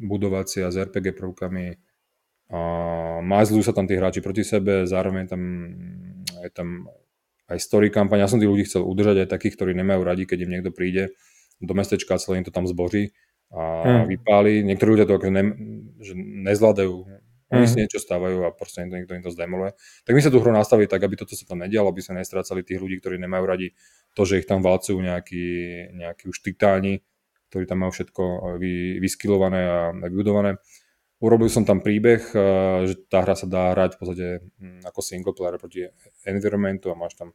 Speaker 2: budovacia s RPG prvkami a mazľujú sa tam tí hráči proti sebe, zároveň tam je tam aj story kampaň. Ja som tých ľudí chcel udržať aj takých, ktorí nemajú radi, keď im niekto príde do mestečka a celé im to tam zboží a hmm. vypáli. Niektorí ľudia to ako ne, že nezvládajú oni si mhm. niečo stávajú a proste niekto, niekto im to zdemoluje. Tak my sa tu hru nastavili tak, aby toto sa tam nedialo, aby sa nestrácali tých ľudí, ktorí nemajú radi to, že ich tam valcujú nejakí, nejakí už titáni, ktorí tam majú všetko vy, vyskilované a vybudované. Urobil som tam príbeh, že tá hra sa dá hrať v podstate hm, ako single player proti environmentu a máš tam,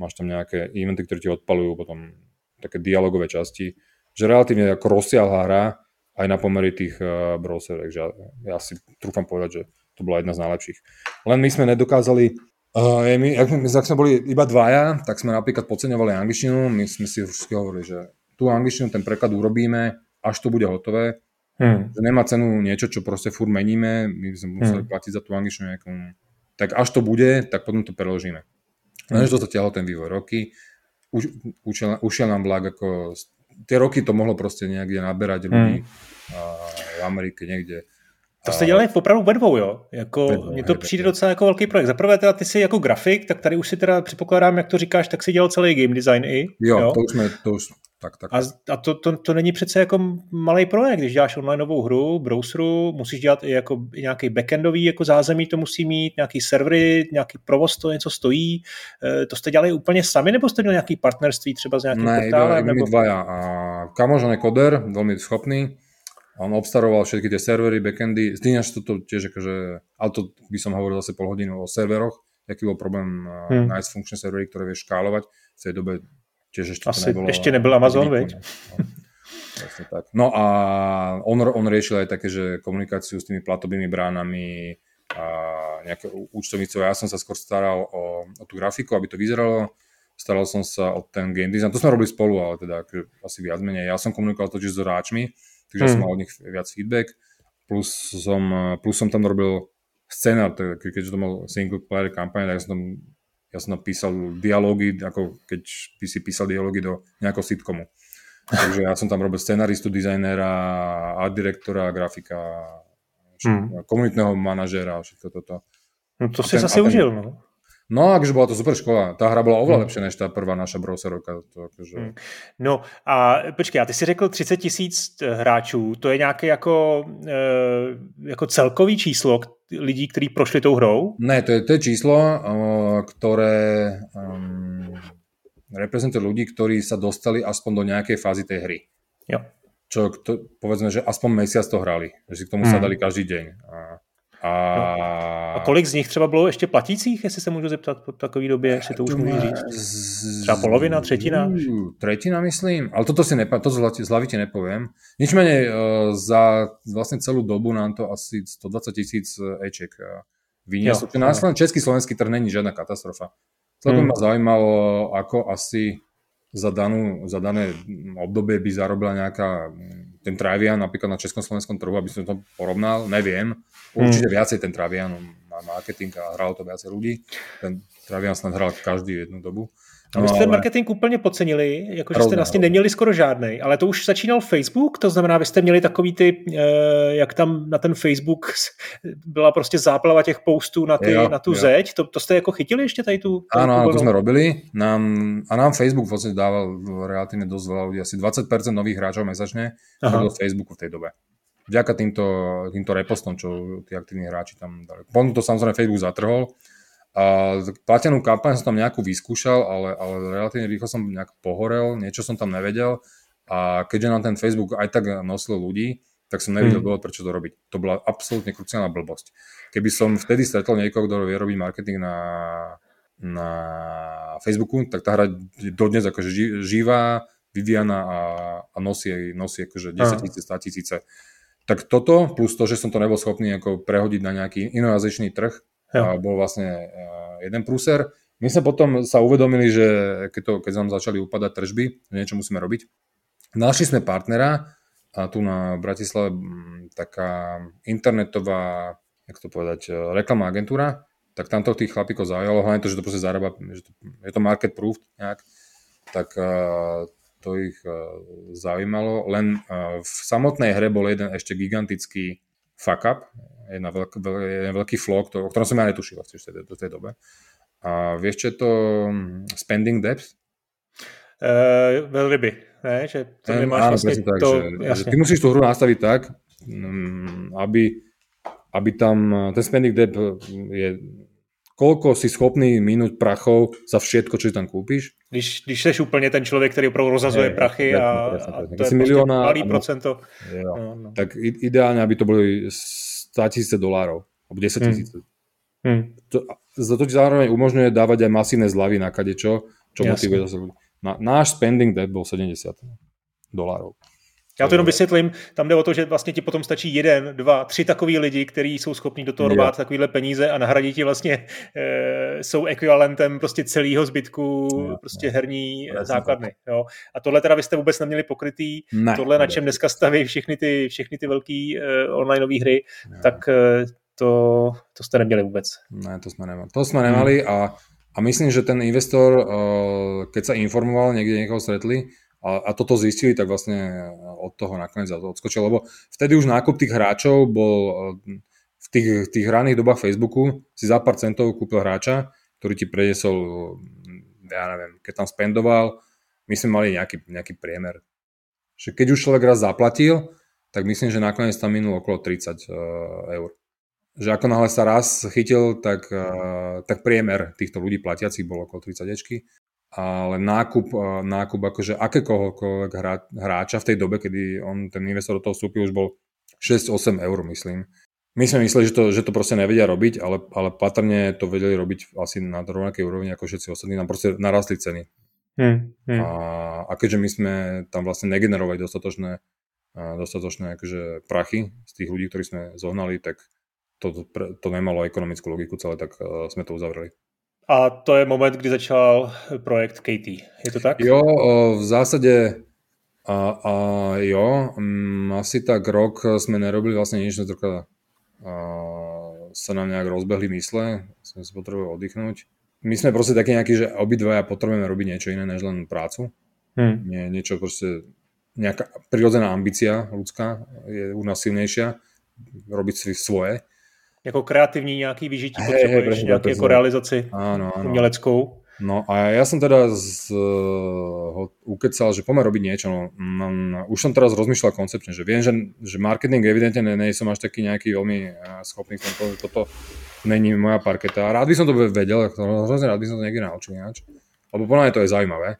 Speaker 2: máš tam nejaké eventy, ktoré ti odpalujú potom také dialogové časti. Že relatívne ako rozsiahla hra, aj na pomery tých uh, browserek, že ja si trúfam povedať, že to bola jedna z najlepších. Len my sme nedokázali, uh, my, ak, my, ak sme boli iba dvaja, tak sme napríklad podceňovali angličtinu, my sme si vždy hovorili, že tú angličtinu, ten preklad urobíme, až to bude hotové, hmm. že nemá cenu niečo, čo proste furt meníme, my sme museli hmm. platiť za tú angličtinu nejakú, tak až to bude, tak potom to preložíme. Hmm. Lenže to ťahlo ten vývoj roky, už, ušiel, ušiel nám vlak ako tie roky to mohlo prostě někde naberať ľudí hmm. a v Amerike někde.
Speaker 1: To jste dělali opravdu ve dvou, jo? Jako, mně to přijde docela jako velký projekt. Za prvé teda ty jsi jako grafik, tak tady už si teda předpokládám, jak to říkáš, tak si dělal celý game design i.
Speaker 2: Jo, jo? to už jsme, to už, tak, tak.
Speaker 1: A, a to, to, to není přece jako malý projekt, když děláš online novou hru, browseru, musíš dělat i jako nějaký backendový jako zázemí, to musí mít, nějaký servery, nějaký provoz, to něco stojí. E, to jste dělali úplně sami, nebo jste měli nějaký partnerství třeba s nějakým
Speaker 2: ne,
Speaker 1: portálem?
Speaker 2: Ne, nebo... dvaja. A kamož, on je koder, veľmi schopný, on obstaroval všetky tie servery, backendy, Zdíňaš toto tiež akože, ale to by som hovoril zase pol hodinu o serveroch, aký bol problém hmm. nájsť funkčné servery, ktoré vieš škálovať. V tej dobe Tiež ešte
Speaker 1: Asi nebolo, ešte nebyl Amazon, veď?
Speaker 2: No, tak. no a on, on riešil aj také, že komunikáciu s tými platovými bránami a nejaké účtovníctvo. Ja som sa skôr staral o, o tú grafiku, aby to vyzeralo. Staral som sa o ten game design. To sme robili spolu, ale teda asi viac menej. Ja som komunikoval totiž s hráčmi, takže hmm. som mal od nich viac feedback. Plus som, plus som tam robil scenár, keďže to bol single player kampaň, tak som tam ja som napísal dialógy, ako keď by si písal dialógy do nejakého sitcomu. <laughs> Takže ja som tam robil scenaristu, dizajnera, art direktora, grafika, hmm. komunitného manažera a všetko toto.
Speaker 1: No to a si ten, zase užil, no.
Speaker 2: No, akože bola to super škola. Tá hra bola oveľa hmm. lepšia než tá prvá naša browserovka. To, akože... Hmm.
Speaker 1: No a počkej, a ty si řekl 30 tisíc eh, hráčů, to je nějaké jako, e, jako celkový číslo lidí, kteří prošli tou hrou?
Speaker 2: Ne, to je, to je číslo, ktoré um, reprezentuje ľudí, ktorí sa dostali aspoň do nejakej fázy tej hry.
Speaker 1: Jo.
Speaker 2: Čo, to, povedzme, že aspoň mesiac to hrali, že si k tomu hmm. sadali každý deň. A a...
Speaker 1: a kolik z nich třeba bylo ještě platících, jestli se můžu zeptat po takové době, jestli to už můžu říct? Třeba polovina, tretina?
Speaker 2: Tretina myslím, ale toto si nepa- to z hlavy nepoviem. Ničmenej uh, za vlastne celú dobu nám to asi 120 tisíc e, eček vynieslo. Na český slovenský trh není žiadna katastrofa. Celkom hmm. ma zaujímalo, ako asi za, danú, za dané obdobie by zarobila nejaká ten Travian napríklad na československom trhu, aby som to porovnal, neviem. Určite hmm. viacej ten Travian má marketing a hralo to viacej ľudí. Ten Travian snad hral každý jednu dobu.
Speaker 1: No, vy jste ale... marketing úplně podcenili, jakože jste vlastně neměli skoro žádný, ale to už začínal Facebook, to znamená, vy jste měli takový ty, eh, jak tam na ten Facebook byla prostě záplava těch postů na, ty, jo, na tu jo. zeď, to, to jste jako chytili ještě tady tu?
Speaker 2: Áno, áno, to sme robili nám, a nám Facebook vlastne dával relatívne dosť veľa ľudí, asi 20% nových hráčov mesačne do Facebooku v tej dobe. Vďaka týmto, týmto repostom, čo tí aktívni hráči tam dali. Potom to samozrejme Facebook zatrhol, a platenú kampaň som tam nejakú vyskúšal, ale, ale relatívne rýchlo som nejak pohorel, niečo som tam nevedel a keďže nám ten Facebook aj tak nosil ľudí, tak som nevedel mm. prečo to robiť. To bola absolútne kruciálna blbosť. Keby som vtedy stretol niekoho, kto vie robiť marketing na, na Facebooku, tak tá hra je dodnes akože živá, vyvíjana a, a nosí, nosí akože 10 tisíce, 100 tisíce. Tak toto, plus to, že som to nebol schopný ako prehodiť na nejaký inovazičný trh, a bol vlastne jeden prúser. My sme potom sa uvedomili, že keď, to, keď nám začali upadať tržby, niečo musíme robiť. Našli sme partnera a tu na Bratislave taká internetová, jak to povedať, e, reklamná agentúra, tak tamto tých chlapíkov zaujalo, hlavne to, že to proste zarába, že to, je to market proof nejak, tak uh, to ich zaujímalo. Len v samotnej hre bol jeden ešte gigantický fuck up, jedna veľk, veľ, jeden veľký flow, o ktorom som ja netušil v tej, do tej dobe. A vieš, čo je to hm, spending depth?
Speaker 1: Uh, veľryby, ne? Že to um, nemáš áno, vlastne
Speaker 2: tak, to, že, že ty musíš tú hru nastaviť tak, hm, aby, aby tam ten spending depth je koľko si schopný minúť prachov za všetko, čo si tam kúpiš.
Speaker 1: Když, když seš úplne ten človek, ktorý opravdu rozhazuje prachy presne, a, presne, presne. a to je milióna, malý procento.
Speaker 2: Jo, no, no. Tak ideálne, aby to boli 100 tisíce dolárov, alebo 10 hmm. tisíc. Hmm. To, za to ti zároveň umožňuje dávať aj masívne zľavy na kadečo, čo motivuje zase ľudí. Na, náš spending debt bol 70 dolárov.
Speaker 1: Já to jenom vysvětlím, tam jde o to, že vlastně ti potom stačí jeden, dva, tři takový lidi, kteří jsou schopni do toho robát takovýhle peníze a nahradit ti vlastně e, jsou ekvivalentem prostě celého zbytku je, prostě je. herní je, základny. Jo. A tohle teda vy jste vůbec neměli pokrytý, ne, tohle na čem dneska staví všechny ty, všechny ty velké e, onlineové hry, ne. tak e, to, to jste neměli vůbec.
Speaker 2: Ne, to jsme nemali. To jsme nemali hmm. a, a myslím, že ten investor, keď sa informoval, niekde niekoho stretli, a, a toto zistili, tak vlastne od toho nakoniec odskočil, lebo vtedy už nákup tých hráčov bol eh, v tých, tých hraných dobách Facebooku si za pár centov kúpil hráča, ktorý ti preniesol, ja neviem, keď tam spendoval my sme mali nejaký, nejaký priemer. Že keď už človek raz zaplatil, tak myslím, že nakoniec tam minul okolo 30 uh, eh, eur. Že ako náhle sa raz chytil, tak, uh, tak priemer týchto ľudí platiacich bol okolo 30 ečky. Ale nákup, nákup akože akékoľvek hráča v tej dobe, kedy on, ten investor do toho vstúpil, už bol 6-8 eur, myslím. My sme mysleli, že to, že to proste nevedia robiť, ale, ale patrne to vedeli robiť asi na rovnakej úrovni ako všetci ostatní. Nám proste narastli ceny. Hmm, hmm. A, a keďže my sme tam vlastne negenerovali dostatočné, dostatočné akože prachy z tých ľudí, ktorí sme zohnali, tak to, to nemalo ekonomickú logiku celé, tak sme to uzavreli.
Speaker 1: A to je moment, kdy začal projekt Katie. Je to tak?
Speaker 2: Jo, v zásade a, a jo, m, mm, asi tak rok sme nerobili vlastne nič, trocha a, sa nám nejak rozbehli mysle, sme si potrebovali oddychnúť. My sme proste takí nejakí, že obidvaja potrebujeme robiť niečo iné, než len prácu. Hmm. Nie, niečo proste, nejaká prirodzená ambícia ľudská je u nás silnejšia, robiť si svoje.
Speaker 1: Jako kreativní nějaký vyžití hey, potřebuješ, hey, nějaký jako realizaci
Speaker 2: áno, áno.
Speaker 1: uměleckou.
Speaker 2: No a ja som teda z, ho ukecal, že poďme robiť niečo. No, mm, už som teraz rozmýšľal koncepčne, že viem, že, že marketing evidentne nie, nie som až taký nejaký veľmi schopný som to, toto není moja parketa. A rád by som to vedel, hrozne rád by som to niekde naučil ináč. Lebo podľa mňa to je zaujímavé.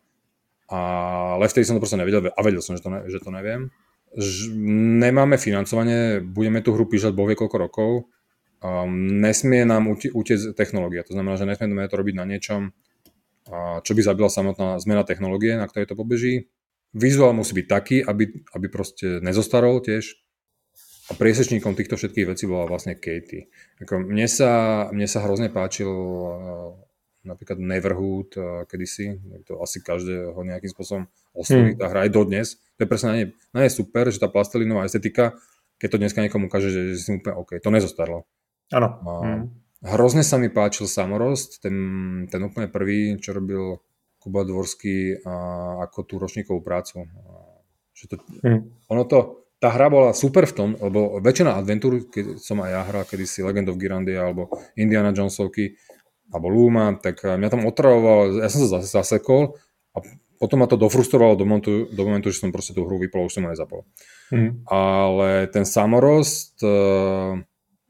Speaker 2: Ale vtedy som to proste nevedel a vedel som, že to, ne, že to neviem. Ž, nemáme financovanie, budeme tú hru píšať bohvie koľko rokov. Um, nesmie nám utiecť technológia. To znamená, že nesmieme to robiť na niečom, čo by zabila samotná zmena technológie, na ktorej to pobeží. Vizuál musí byť taký, aby, aby proste nezostarol tiež. A priesečníkom týchto všetkých vecí bola vlastne Katie. Ako mne, sa, mne sa hrozne páčil uh, napríklad Neverhood uh, kedysi, to asi každého nejakým spôsobom osloví hmm. tá hra aj dodnes. To je presne na nej, na nej super, že tá plastelinová estetika, keď to dneska niekomu ukáže, že, že si úplne OK, to nezostarlo.
Speaker 1: Áno. Hmm.
Speaker 2: Hrozne sa mi páčil Samorost, ten, ten úplne prvý, čo robil Kuba Dvorský a, ako tú ročníkovú prácu. A, že to, mm. Ono to, tá hra bola super v tom, lebo väčšina adventúr, keď som aj ja hral kedysi Legend of Girandia alebo Indiana Jonesovky alebo Luma, tak mňa tam otravovalo, ja som sa zase zasekol a potom ma to dofrustrovalo do momentu, do momentu že som proste tú hru vypol, už som ho nezapol. Mm. Ale ten Samorost uh,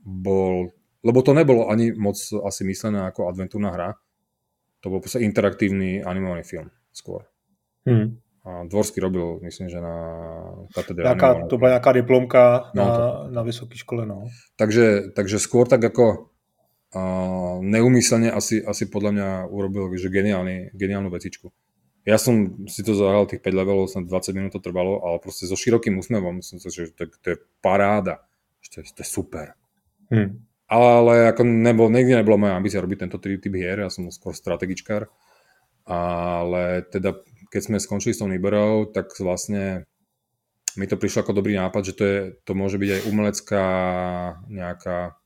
Speaker 2: bol lebo to nebolo ani moc asi myslené ako adventúrna hra. To bol proste interaktívny animovaný film skôr. Hmm. A Dvorský robil, myslím, že na
Speaker 1: katedre. To bola nejaká diplomka no, na, to... na vysoké škole. No.
Speaker 2: Takže, takže skôr tak ako uh, neumyselne asi, asi podľa mňa urobil že geniálny, geniálnu vecičku. Ja som si to zahral tých 5 levelov, som 20 minút to trvalo, ale proste so širokým úsmevom, som si, že to, to je paráda, že to je, to je super. Hmm ale ako nebol, nikdy nebola moja ambícia robiť tento typ hier, ja som skôr strategičkár, ale teda keď sme skončili s tou Liberou, tak vlastne mi to prišlo ako dobrý nápad, že to, je, to môže byť aj umelecká nejaká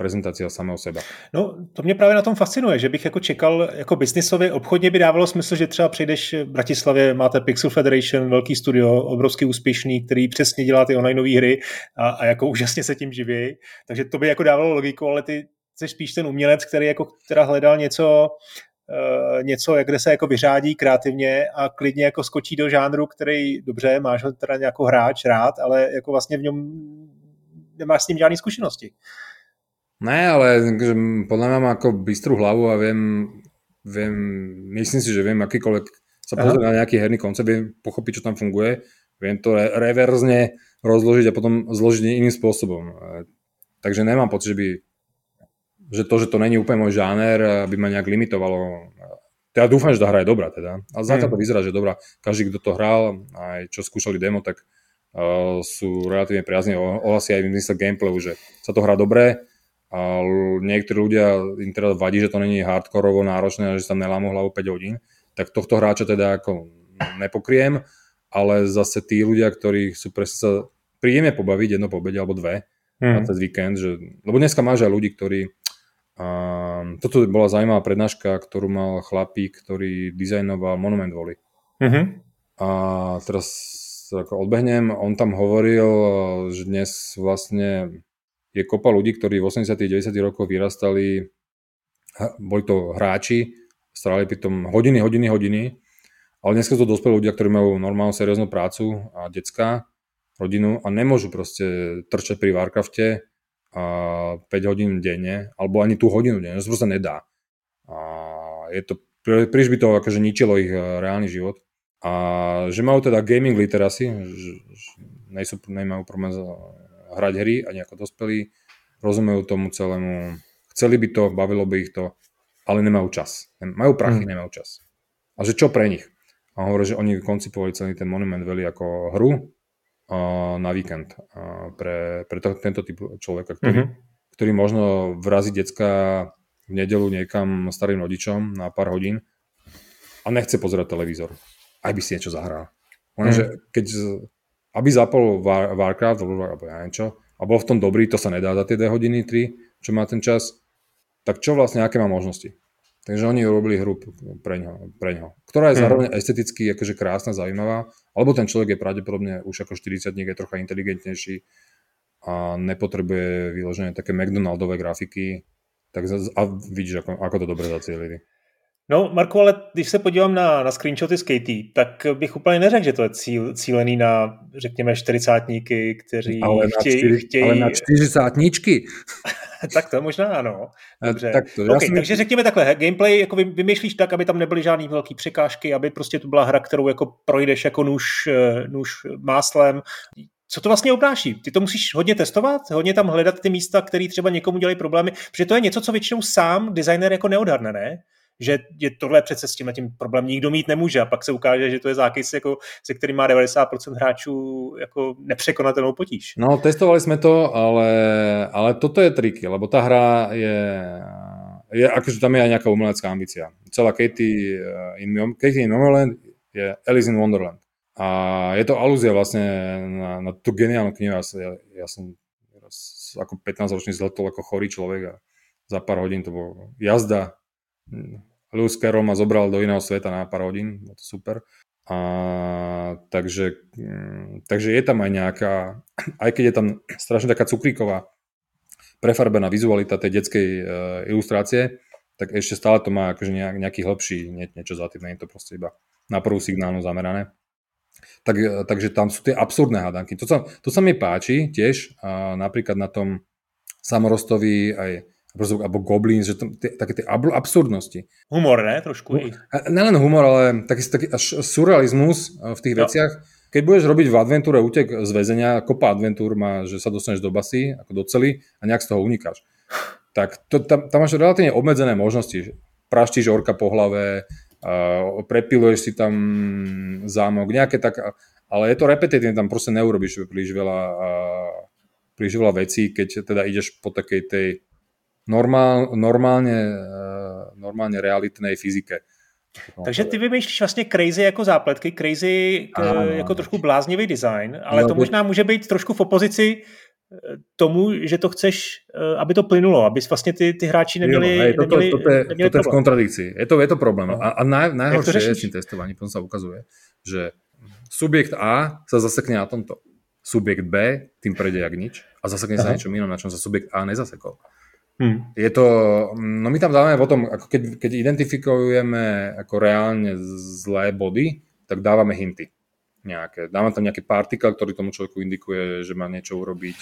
Speaker 2: prezentácia samého seba.
Speaker 1: No, to mě právě na tom fascinuje, že bych jako čekal, jako biznisově, obchodně by dávalo smysl, že třeba přijdeš v Bratislavě, máte Pixel Federation, velký studio, obrovský úspěšný, který přesně dělá ty online hry a, a jako úžasně se tím živí. Takže to by jako dávalo logiku, ale ty jsi spíš ten umělec, který jako teda hledal něco, uh, něco, kde se jako vyřádí kreativně a klidně jako skočí do žánru, který dobře, máš ho teda nějakou hráč rád, ale jako vlastně v něm nemáš s tím žádné zkušenosti.
Speaker 2: Ne, ale že podľa mňa mám ako bystrú hlavu a viem, viem, myslím si, že viem akýkoľvek sa pozrieť na nejaký herný koncept, viem pochopiť, čo tam funguje, viem to re- reverzne rozložiť a potom zložiť iným spôsobom. Takže nemám pocit, že by že to, že to není úplne môj žáner, by ma nejak limitovalo. Ja dúfam, že tá hra je dobrá teda. A zatiaľ hmm. to vyzerá, že dobrá. Každý, kto to hral, aj čo skúšali demo, tak uh, sú relatívne priazne ohlasy aj v mysle gameplayu, že sa to hrá dobre, a niektorí ľudia im teda vadí, že to není hardkorovo náročné a že sa nelámu hlavu 5 hodín, tak tohto hráča teda ako nepokriem, ale zase tí ľudia, ktorí sú presne sa príjemne pobaviť jedno pobede alebo dve mm. na cez víkend, že, lebo dneska máš aj ľudí, ktorí a, toto bola zaujímavá prednáška, ktorú mal chlapík, ktorý dizajnoval Monument Voli. Mm-hmm. A teraz ako odbehnem, on tam hovoril, že dnes vlastne je kopa ľudí, ktorí v 80 90 rokoch vyrastali, boli to hráči, strávali pri tom hodiny, hodiny, hodiny Ale dneska sú to dospelí ľudia, ktorí majú normálnu serióznu prácu a decka, rodinu a nemôžu proste trčať pri Warcrafte a 5 hodín denne, alebo ani tú hodinu denne, to sa proste nedá. A je to, príliš by to akože ničilo ich e, reálny život. A že majú teda gaming literacy, že, že nejsú, nemajú problém hrať hry ani ako dospelí, rozumejú tomu celému, chceli by to, bavilo by ich to, ale nemajú čas. Majú prachy, mm. nemajú čas. A že čo pre nich? A hovorí, že oni koncipovali celý ten Monument Valley ako hru uh, na víkend uh, pre, pre to, tento typ človeka, ktorý, mm-hmm. ktorý možno vrazí decka v nedelu niekam starým rodičom na pár hodín a nechce pozerať televízor. Aj by si niečo zahral. mm. že keď aby zapol War, Warcraft alebo ja neviem čo, a bol v tom dobrý, to sa nedá za tie 2 hodiny, 3, čo má ten čas, tak čo vlastne, aké má možnosti? Takže oni urobili hru pre ňo, pre ňo ktorá je mhm. zároveň esteticky akože krásna, zaujímavá, alebo ten človek je pravdepodobne už ako 40 je trocha inteligentnejší a nepotrebuje vyložené také McDonaldové grafiky, tak a vidíš, ako, ako to dobre zacielili.
Speaker 1: No, Marko, ale když se podívám na, na screenshoty z KT, tak bych úplně neřekl, že to je cíl, cílený na, řekněme, čtyřicátníky, kteří
Speaker 2: ale chtějí... Na čtyři, chtějí... Ale na čtyřicátničky. <laughs>
Speaker 1: tak to možná ano. Dobře. Tak to, okay, takže řekněme takhle, gameplay jako vymýšlíš tak, aby tam nebyly žádný velký překážky, aby prostě to byla hra, kterou jako projdeš jako nůž, eh, nůž máslem. Co to vlastně obnáší? Ty to musíš hodně testovat, hodně tam hledat ty místa, které třeba někomu dělají problémy, protože to je něco, co většinou sám designer jako neodhadne, ne? Že je tohle přece s tím tím problém nikdo mít nemůže a pak se ukáže, že to je zákys, jako, se kterým má 90% hráčů jako nepřekonatelnou potíž.
Speaker 2: No, testovali jsme to, ale, ale toto je triky, lebo ta hra je, je akože tam je aj nejaká umelecká ambícia. Celá Katie eh, in, in Wonderland je Alice in Wonderland. A je to alúzia vlastne na, na tú geniálnu knihu. Ja, ja, ja som ako 15-ročný zletol ako chorý človek a za pár hodín to bolo jazda Lewis Carroll ma zobral do iného sveta na pár hodín, bolo to super. A, takže, mm, takže je tam aj nejaká, <clears throat> aj keď je tam strašne taká cukríková prefarbená vizualita tej detskej uh, ilustrácie, tak ešte stále to má akože nejak, nejaký hlbší nie, niečo za tým, nie je to proste iba na prvú signálnu zamerané. Tak, e, takže tam sú tie absurdné hádanky. To sa, to sa mi páči tiež, uh, napríklad na tom samorostovi aj alebo Goblins, že to, tie, také tie absurdnosti.
Speaker 1: Humor, ne? Trošku.
Speaker 2: Nelen humor, ale taký, taký až surrealizmus e, v tých no. veciach. Keď budeš robiť v adventúre útek z väzenia, kopa adventúr má, že sa dostaneš do basy, ako do cely a nejak z toho unikáš. Tak to, tam, tam máš relatívne obmedzené možnosti. Praštíš orka po hlave, uh, prepiluješ si tam zámok, nejaké tak, ale je to repetitívne, tam proste neurobiš príliš veľa, uh, príliš veľa vecí, keď teda ideš po takej tej normál, normálne, eh, normálne realitnej fyzike.
Speaker 1: Takže ty vymýšlíš vlastně crazy jako zápletky, crazy ano, jako trošku bláznivý design, ale no, to možná může být trošku v opozici eh, tomu, že to chceš, eh, aby to plynulo, aby vlastně ty, ty hráči neměli, jo, hej, toto, neměli,
Speaker 2: toto, je, neměli toto je v kontradikcii. Je to, je to problém. No. A, a naj, najhoršie je s tým testovaním, potom sa ukazuje, že subjekt A sa zasekne na tomto. Subjekt B tým prejde jak nič a zasekne Aha. sa niečo iné, na čom sa subjekt A nezasekol. Hmm. Je to, no my tam dávame potom, ako keď, keď identifikujeme ako reálne zlé body, tak dávame hinty nejaké. Dávame tam nejaký partikel, ktorý tomu človeku indikuje, že má niečo urobiť.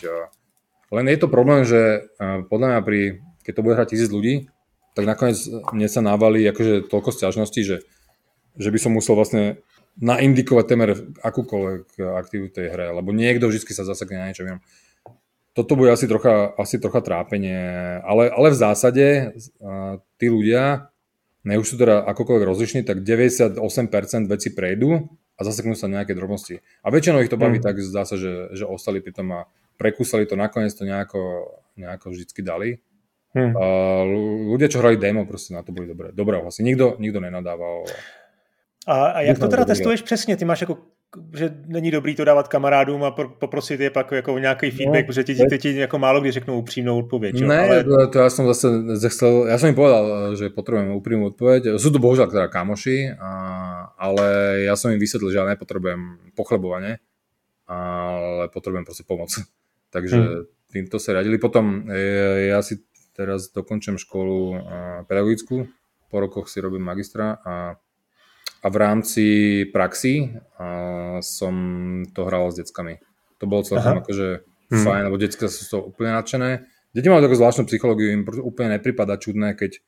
Speaker 2: Len je to problém, že podľa mňa pri, keď to bude hrať tisíc ľudí, tak nakoniec mne sa návalí akože toľko sťažností, že, že by som musel vlastne naindikovať temer akúkoľvek aktivitu tej hre, lebo niekto vždy sa zasekne na niečo inom toto bude asi trocha, asi trocha trápenie, ale, ale v zásade uh, tí ľudia, ne už sú teda akokoľvek rozlišní, tak 98% veci prejdú a zaseknú sa nejaké drobnosti. A väčšinou ich to baví mm. tak, zdá sa, že, že ostali pri tom a prekúsali to, nakoniec to nejako, nejako vždycky dali. Hmm. Uh, ľudia, čo hrali demo, proste na to boli dobré. Dobré hlasy. Nikto, nikto nenadával.
Speaker 1: A, a jak to teda testuješ přesně? Ty máš jako že není dobrý to dávat kamarádům a poprosit je pak jako nějaký feedback, no, protože ti, ti, ti jako málo kdy řeknou upřímnou odpověď.
Speaker 2: Ne, ale... to ja som zase chcel, ja som im povedal, že potrebujem úprimnú odpoveď. Sú to bohužiaľ teda kamoši, a, ale ja som im vysvetlil, že ja nepotrebujem pochlebovanie, ale potrebujem proste pomoc. <laughs> Takže hmm. týmto sa radili. Potom e, ja si teraz dokončím školu pedagogickú, po rokoch si robím magistra a a v rámci praxi a som to hral s deckami. To bolo celkom Aha. akože hmm. fajn, lebo decka sú toho úplne nadšené. Deti majú takú zvláštnu psychológiu, im úplne nepripada čudné, keď,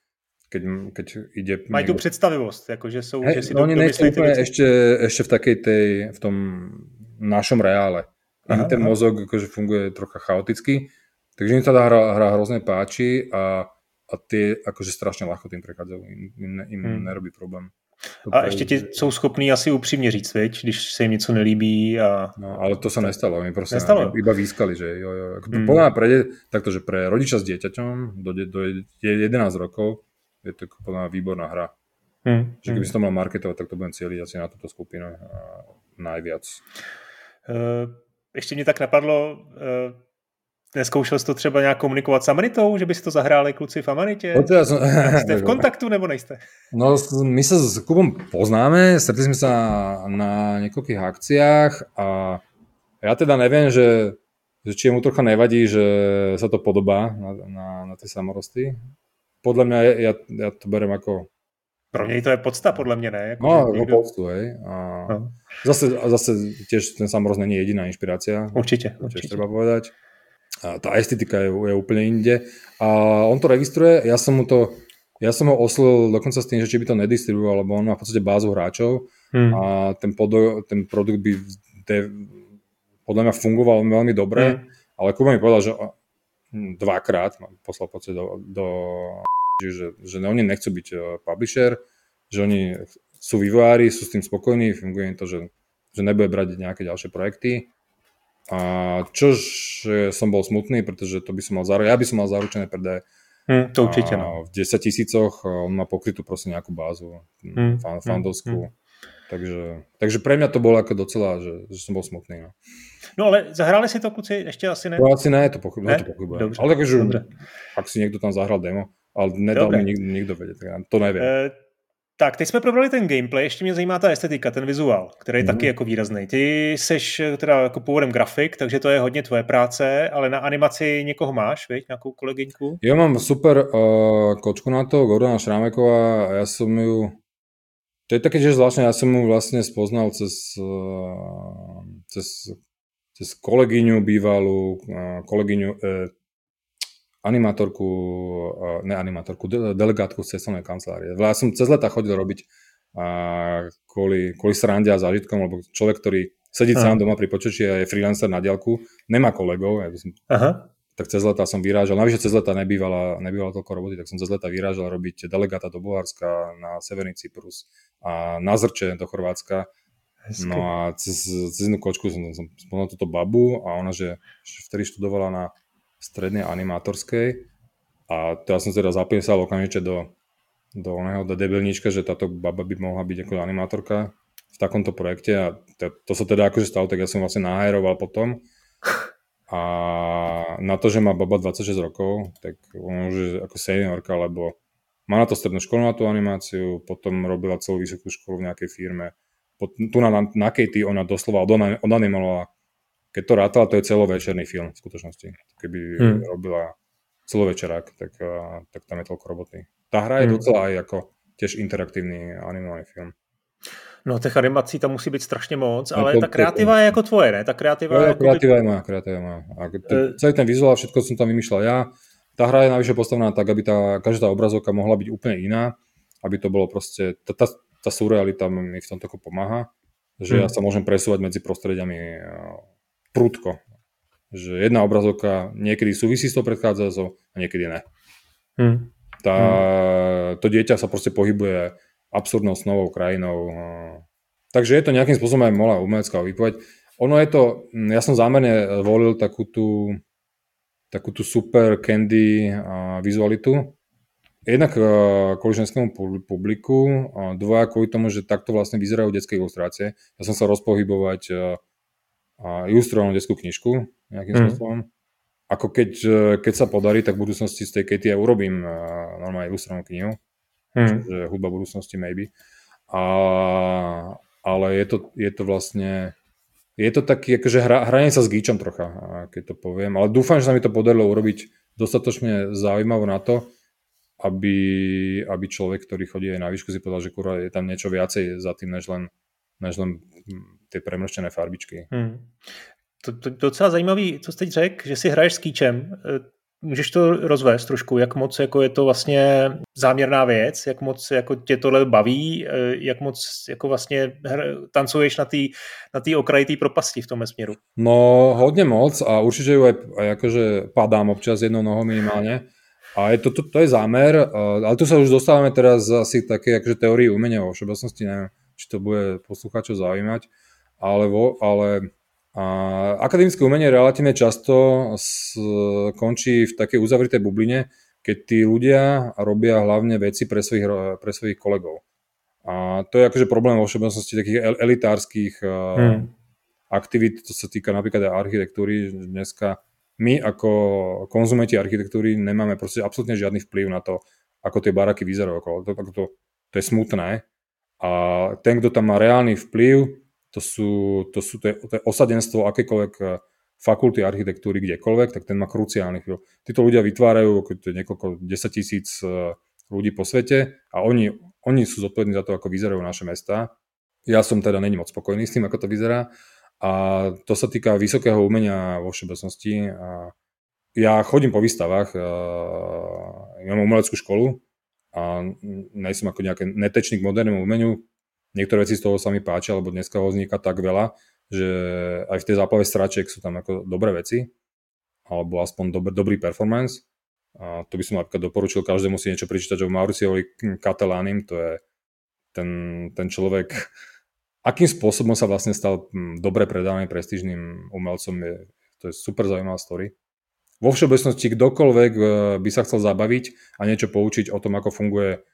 Speaker 2: keď, keď ide...
Speaker 1: Majú tú predstavivost, akože sú,
Speaker 2: hey, že si no, do, nie úplne ešte, ešte v takej tej, v tom našom reále. Im ten mozog akože funguje trocha chaoticky, takže im sa tá hra, hra hrozne páči a, a tie akože strašne ľahko tým prechádzajú. Im, im, im hmm. nerobí problém.
Speaker 1: To a ještě ti jsou schopní asi upřímně říct, viď? když se jim něco nelíbí. A...
Speaker 2: No, ale to sa nestalo. My proste nestalo. iba výskali, že jo, jo. mm. Podľa pre, takto, že pre rodiča s dieťaťom do, do 11 rokov je to podľa výborná hra. Mm. Že keby mm. som to mal marketovať, tak to budem cieliť asi na túto skupinu najviac.
Speaker 1: Uh, ještě mě tak napadlo, uh, Neskoušel jsi to třeba nějak komunikovat s Amanitou, že by si to zahráli kluci v Amanitě? No ja som... Jste v <laughs> kontaktu nebo nejste?
Speaker 2: No, my sa s Kubom poznáme, stretli sme sa na niekoľkých akciách a ja teda neviem, že, že či mu trocha nevadí, že sa to podobá na, na, na tie samorosty. Podľa mňa ja, ja to berem ako
Speaker 1: pro něj to je podsta, podle mě, ne?
Speaker 2: Jako, no, někdo... podstu, hej. A no. zase, zase tiež ten samorost není jediná inšpirácia.
Speaker 1: Určite, určite.
Speaker 2: treba povedať tá estetika je, je úplne inde. A on to registruje, ja som mu to, ja som ho oslil dokonca s tým, že či by to nedistribuoval, lebo on má v podstate bázu hráčov hmm. a ten, podo, ten produkt by de, podľa mňa fungoval veľmi dobre, hmm. ale Kuba mi povedal, že dvakrát poslal v podstate do, do že, že oni nechcú byť e, publisher, že oni sú vývojári, sú s tým spokojní, funguje im to, že, že nebude brať nejaké ďalšie projekty a čož som bol smutný, pretože to by som mal zaru- ja by som mal zaručené predaje.
Speaker 1: Hmm, to určite, no.
Speaker 2: V 10 tisícoch on má pokrytú proste nejakú bázu fan, hm, fandovskú. Hmm. Takže, takže pre mňa to bolo ako docela, že, že som bol smutný. No.
Speaker 1: no ale zahráli si to kluci ešte asi ne?
Speaker 2: To asi ne, to, pochyb, ne? to pochybujem. Ale takže, ak si niekto tam zahral demo, ale nedal Dobre. mi nikto, nikto vedieť, to neviem. E,
Speaker 1: tak, teď jsme probrali ten gameplay, ještě mě zajímá ta estetika, ten vizuál, který je mm. taky jako výrazný. Ty seš eh, teda jako původem grafik, takže to je hodně tvoje práce, ale na animaci někoho máš, viď? Nějakou kolegyňku?
Speaker 2: Já mám super uh, kočku na to, Gordona Šrámeková, a já jsem ju to je také že zvláštne, ja som mu vlastne spoznal cez, uh, cez, cez kolegyňu bývalú, uh, kolegyňu, uh, animátorku, ne animátorku, delegátku z cestovnej kancelárie. Ja som cez leta chodil robiť a kvôli, kvôli srande a zážitkom, lebo človek, ktorý sedí Aha. sám doma pri počítači a je freelancer na diálku, nemá kolegov, ja som, Aha. tak cez leta som vyrážal, navyše cez leta nebývala, nebývala toľko roboty, tak som cez leta vyrážal robiť delegáta do Bulharska, na Severný Cyprus a na Zrče do Chorvátska. Hezky. No a cez, cez jednu kočku som, som spomenul túto babu a ona, že, že vtedy študovala na strednej animátorskej. A ja som teda zapísal okamžite do, do oného do debilníčka, že táto baba by mohla byť ako animátorka v takomto projekte. A to, to sa teda akože stalo, tak ja som vlastne nahajeroval potom. A na to, že má baba 26 rokov, tak on už je ako seniorka, lebo má na to strednú školu na tú animáciu, potom robila celú vysokú školu v nejakej firme. tu na, na Katie ona doslova odanimovala keď to rátala, to je celovečerný film v skutočnosti. Keby hmm. robila celovečerák, tak, tak tam je toľko roboty. Tá hra je hmm. docela aj ako tiež interaktívny animovaný film.
Speaker 1: No, těch animací tam musí být strašně moc, no, ale to, ta kreativa to, je jako tvoje, ne? Ta kreativa
Speaker 2: je, jako kreativa je moja, kreativa je moja. A to, uh, celý ten vizuál, všetko som tam vymýšľal ja. Tá hra je navyše postavená tak, aby tá, každá obrazovka mohla byť úplne iná, aby to bolo proste, tá, tá, tá surrealita mi v tomto pomáha, že hmm. ja sa môžem presúvať medzi prostrediami prudko. Že jedna obrazovka niekedy súvisí s tou predchádzajúcou a niekedy ne. Hmm. Tá, hmm. To dieťa sa proste pohybuje absurdnou snovou krajinou. Takže je to nejakým spôsobom aj malá umelecká výpoveď. Ono je to, ja som zámerne volil takú tú, takú tú super candy vizualitu. Jednak kvôli ženskému publiku, dvoja kvôli tomu, že takto vlastne vyzerajú detské ilustrácie. Ja som sa rozpohybovať a ilustrovanú detskú knižku nejakým mm. spôsobom. Ako keď, keď sa podarí, tak v budúcnosti z tej ja urobím e, normálne ilustrovanú knihu. Mm. Čiže hudba budúcnosti maybe. A, ale je to, je to vlastne je to taký akože hra, hranie sa s gíčom trocha, keď to poviem, ale dúfam, že sa mi to podarilo urobiť dostatočne zaujímavo na to, aby, aby človek, ktorý chodí aj na výšku, si povedal, že kurva, je tam niečo viacej za tým, než len, než len tie premrštené farbičky. Hmm.
Speaker 1: To, to, docela zajímavý, co jste řekl, že si hraješ s kýčem. Můžeš to rozvést trošku, jak moc jako je to vlastně záměrná věc, jak moc jako tě tohle baví, eh, jak moc jako vlastně tancuješ na té na tý okraji té propasti v tom směru?
Speaker 2: No hodně moc a určitě ju aj, aj akože padám občas jednou nohou minimálně. A je to, to, to je zámer, eh, ale tu sa už dostávame teraz asi také akože teórii umenia vo všeobecnosti, neviem, či to bude poslucháčov zaujímať, ale, vo, ale a akademické umenie relatívne často končí v takej uzavritej bubline, keď tí ľudia robia hlavne veci pre svojich, pre svojich kolegov. A to je akože problém vo všeobecnosti takých elitárskych hmm. aktivít, to sa týka napríklad aj architektúry. Dneska my ako konzumenti architektúry nemáme proste absolútne žiadny vplyv na to, ako tie baraky vyzerajú. To, to, to je smutné. A ten, kto tam má reálny vplyv, to sú, to sú to je, osadenstvo akékoľvek eh, fakulty architektúry kdekoľvek, tak ten má kruciálny vplyv. Títo ľudia vytvárajú to je niekoľko 10 tisíc eh, ľudí po svete a oni, oni sú zodpovední za to, ako vyzerajú naše mesta. Ja som teda není moc spokojný s tým, ako to vyzerá. A to sa týka vysokého umenia vo všeobecnosti. A ja chodím po výstavách, eh, ja mám umeleckú školu a nejsem ako nejaký netečník modernému umeniu, niektoré veci z toho sa mi páčia, lebo dneska ho vzniká tak veľa, že aj v tej záplave stračiek sú tam ako dobré veci, alebo aspoň dobrý, dobrý performance. A to by som napríklad doporučil každému si niečo prečítať o Mauriciovi Catalánim, to je ten, ten človek, <laughs> akým spôsobom sa vlastne stal hm, dobre predaným, prestížným umelcom, je, to je super zaujímavá story. Vo všeobecnosti kdokoľvek eh, by sa chcel zabaviť a niečo poučiť o tom, ako funguje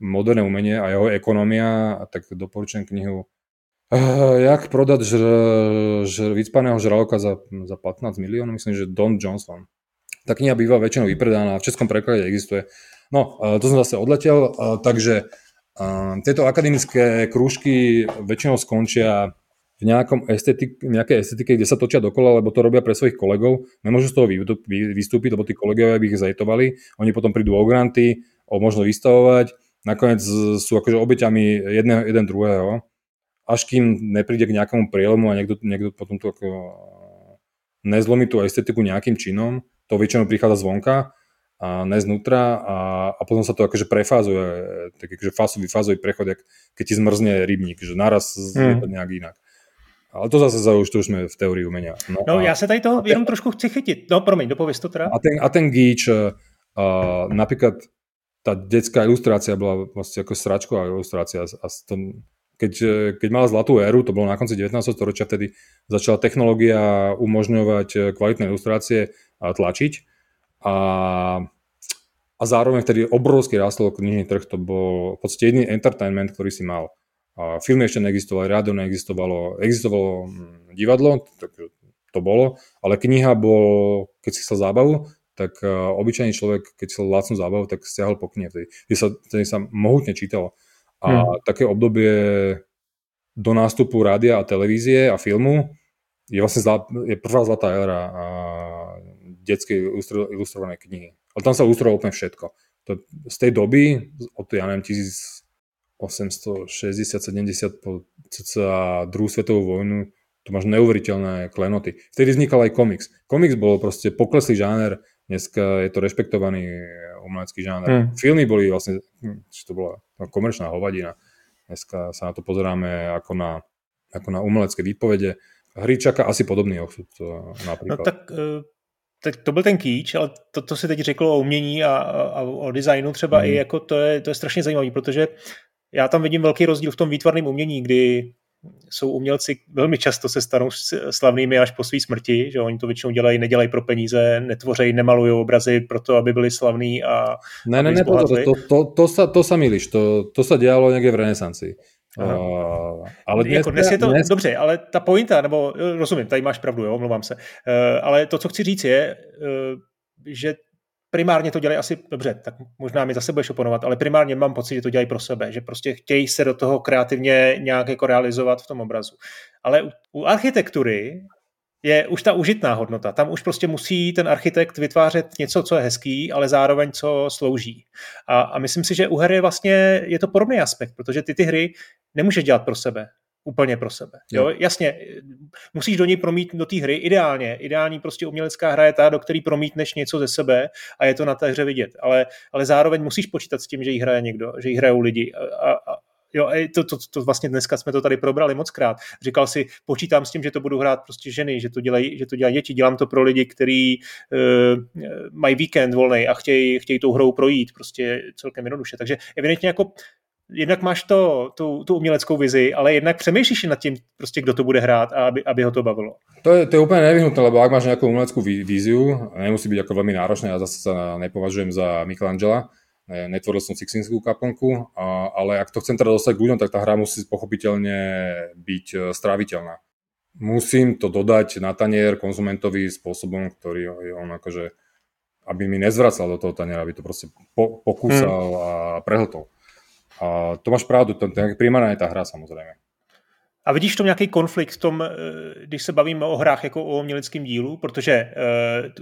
Speaker 2: moderné umenie a jeho ekonomia, tak doporučujem knihu uh, Jak prodať žr, žr, vycpaného žraloka za, za 15 miliónov, myslím, že Don Johnson. Tá kniha býva väčšinou vypredaná, v českom preklade existuje. No, uh, to som zase odletel, uh, takže uh, tieto akademické krúžky väčšinou skončia v nejakom estetik, nejakej estetike, kde sa točia dokola, lebo to robia pre svojich kolegov. Nemôžu z toho vystúpiť, lebo tí kolegovia by ich zajtovali. Oni potom prídu o granty, o možno vystavovať nakoniec sú akože obeťami jedného, jeden druhého, až kým nepríde k nejakému prielomu a niekto, niekto potom tu ako nezlomí tú estetiku nejakým činom, to väčšinou prichádza zvonka a ne znútra a, a potom sa to akože prefázuje, taký akože fázový, fázový prechod, jak, keď ti zmrzne rybník, že naraz mm. je to nejak inak. Ale to zase za už, to už sme v teórii umenia.
Speaker 1: No, no a, já se tady toho jenom trošku chci chytit. No promiň, dopověz to teda.
Speaker 2: A ten, a ten gíč, uh, napríklad tá detská ilustrácia bola vlastne ako sračková ilustrácia a to, keď, keď mala zlatú éru, to bolo na konci 19. storočia, vtedy začala technológia umožňovať kvalitné ilustrácie a tlačiť a, a zároveň vtedy obrovský rástol knižný trh, to bol v podstate jediný entertainment, ktorý si mal. A filmy ešte neexistovali, rádio neexistovalo, existovalo hm, divadlo, tak to bolo, ale kniha bol, keď si chcel zábavu, tak uh, obyčajný človek, keď chcel lacnú zábavu, tak stiahol po knihe. Vtedy, sa, vtedy sa mohutne čítalo. A hmm. také obdobie do nástupu rádia a televízie a filmu je vlastne zlá, je prvá zlatá éra a detskej ilustro, ilustrované knihy. Ale tam sa ilustrovalo úplne všetko. To, z tej doby, od ja neviem, 1860-70 po cca druhú svetovú vojnu, to máš neuveriteľné klenoty. Vtedy vznikal aj komiks. Komiks bol proste pokleslý žáner Dneska je to rešpektovaný umelecký žáner. Hmm. Filmy boli vlastne, či hm, to bola komerčná hovadina. Dneska sa na to pozeráme ako na, ako na umelecké výpovede. Hry čaká asi podobný osud napríklad.
Speaker 1: No tak, e, tak to byl ten kýč, ale to, to se teď řeklo o umění a, a o designu třeba hmm. i jako to je, to je strašně zajímavé, protože já tam vidím velký rozdíl v tom výtvarném umění, kdy jsou umělci velmi často se stanou slavnými až po své smrti, že oni to většinou dělají, nedělají pro peníze, netvořejí, nemalují obrazy pro to, aby byli slavní a
Speaker 2: Ne, ne, ne, to, to, to, to, sa, to sa milíš, to, to sa dělalo někde v renesanci. Uh,
Speaker 1: ale dnes, jako dnes je to dnes... dobře, ale ta pointa, nebo rozumím, tady máš pravdu, jo, omlouvám se, uh, ale to, co chci říct, je, uh, že primárně to dělají asi, dobře, tak možná mi zase budeš oponovat, ale primárně mám pocit, že to dělají pro sebe, že prostě chtějí se do toho kreativně nějak jako realizovat v tom obrazu. Ale u, u architektury je už ta užitná hodnota. Tam už prostě musí ten architekt vytvářet něco, co je hezký, ale zároveň co slouží. A, a myslím si, že u her vlastně je to podobný aspekt, protože ty ty hry nemůžeš dělat pro sebe úplně pro sebe. Jo. Jo? Jasně, musíš do ní promít do té hry ideálně. Ideální prostě umělecká hra je ta, do který promítneš něco ze sebe a je to na té hře vidět. Ale, ale zároveň musíš počítat s tím, že jí hraje někdo, že jí hrajou lidi. A, a, Jo, to, to, to, vlastně dneska jsme to tady probrali moc krát. Říkal si, počítám s tím, že to budu hrát prostě ženy, že to dělají, že to dělají děti. Dělám to pro lidi, kteří uh, mají víkend volný a chtějí, chtějí tou hrou projít prostě celkem jednoduše. Takže evidentně jako jednak máš to, tu, tu uměleckou vizi, ale jednak přemýšlíš nad tím, prostě, kdo to bude hrát a aby, aby ho to bavilo.
Speaker 2: To je, to je úplne nevyhnutné, lebo ak máš nejakú umeleckú víziu, nemusí byť ako veľmi náročné, ja zase sa nepovažujem za Michelangela, netvoril som Sixtinskú kaplnku, ale ak to chcem teda dostať k ľuďom, tak tá hra musí pochopiteľne byť e, stráviteľná. Musím to dodať na tanier konzumentovi spôsobom, ktorý on akože, aby mi nezvracal do toho taniera, aby to proste po, pokúsal hmm. a prehltol. A to máš pravdu, to, to je primárne tá hra samozrejme.
Speaker 1: A vidíš v tom nějaký konflikt v tom, eh, když se bavíme o hrách jako o uměleckém dílu, protože eh,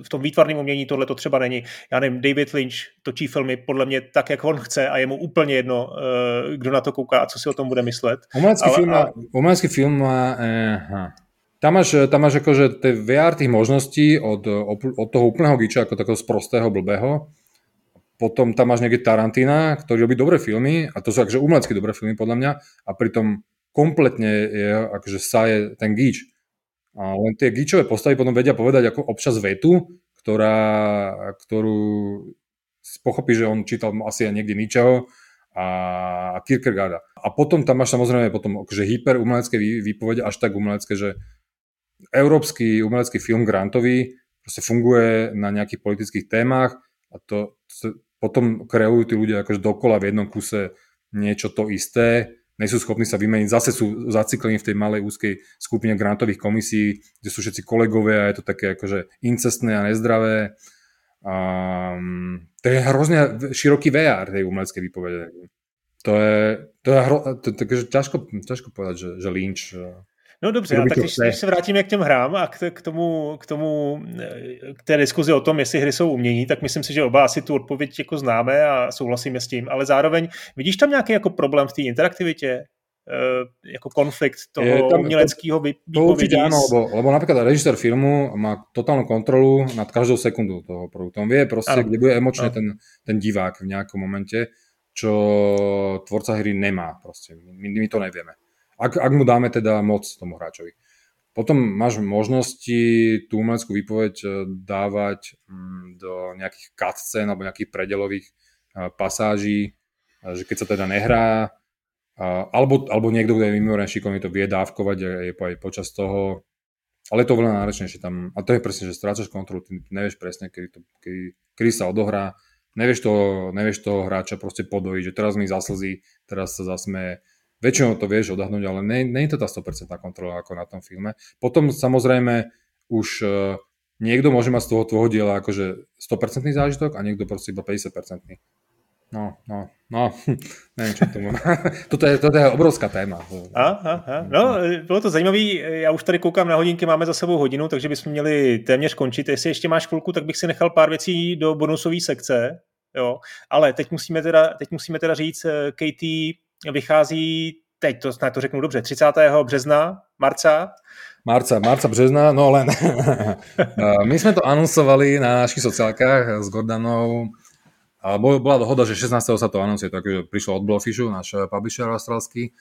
Speaker 1: v tom výtvarném umění tohle to třeba není. Já nevím, David Lynch točí filmy podle mě tak, jak on chce a je mu úplně jedno, eh, kdo na to kouká a co si o tom bude myslet.
Speaker 2: Umelecký film má, umelecký film eh, tam máš, tam máš akože tie VR tých možností od, od toho úplného giča, ako takého sprostého, blbého, potom tam máš nejaké Tarantina, ktorý robí dobré filmy, a to sú akože umelecky dobré filmy podľa mňa, a pritom kompletne je akože je ten gíč. A len tie gíčové postavy potom vedia povedať ako občas vetu, ktorá, ktorú pochopí, že on čítal asi aj niekde ničeho a Kierkegaarda. A potom tam máš samozrejme potom akože hyper umelecké výpovede, až tak umelecké, že európsky umelecký film grantový proste funguje na nejakých politických témach a to potom kreujú tí ľudia akože dokola v jednom kuse niečo to isté, nie sú schopní sa vymeniť, zase sú zaciklení v tej malej úzkej skupine grantových komisí, kde sú všetci kolegovia a je to také akože incestné a nezdravé. Um, to je hrozne široký VR tej umeleckej výpovede. To je, to je, hro, to, to, to, ťažko, ťažko povedať, že, že Lynch
Speaker 1: No dobře, tak když, když se vrátíme k těm hrám a k, k, tomu, k tomu, k té diskuzi o tom, jestli hry jsou umění, tak myslím si, že oba asi tu odpověď jako známe a souhlasíme s tím, ale zároveň vidíš tam nějaký jako problém v té interaktivitě? Uh, jako konflikt toho je tam, uměleckého
Speaker 2: výpovědí. áno, lebo, lebo napríklad režisér filmu má totálnu kontrolu nad každou sekundu toho produktu. On vie proste, ano. kde bude emočne ten, ten divák v nejakom momente, čo tvorca hry nemá proste. My, my to nevieme. Ak, ak mu dáme teda moc tomu hráčovi. Potom máš možnosti tú umeleckú výpoveď e, dávať mm, do nejakých cutscén alebo nejakých predelových e, pasáží, e, že keď sa teda nehrá, alebo, alebo niekto, kto je mimoriadne šikovný, to vie dávkovať aj, aj počas toho, ale je to veľa náročnejšie tam. A to je presne, že strácaš kontrolu, ty nevieš presne, kedy, to, kedy, kedy sa odohrá, nevieš toho, nevieš toho hráča proste podojiť, že teraz mi zaslzí, teraz sa zasmeje väčšinou to vieš odhadnúť, ale nie, je to tá 100% kontrola ako na tom filme. Potom samozrejme už uh, niekto môže mať z toho tvojho diela akože 100% zážitok a niekto proste iba 50%. No, no, no, <laughs> neviem, čo tomu. <laughs> toto, je, toto je obrovská téma.
Speaker 1: Aha, aha. No, bylo to zajímavé. Já už tady koukám na hodinky, máme za sebou hodinu, takže bychom měli téměř končit. Jestli ještě máš chvilku, tak bych si nechal pár věcí do bonusové sekce. Jo. Ale teď musíme teda, teď musíme teda říct, eh, Katie vychází teď, to, to řeknu dobře, 30. března, marca.
Speaker 2: Marca, marca, března, no len. <laughs> My sme to anonsovali na našich sociálkach s Gordanou. Bola dohoda, že 16. sa to anonsuje, takže prišlo od Blowfishu, náš publisher australský.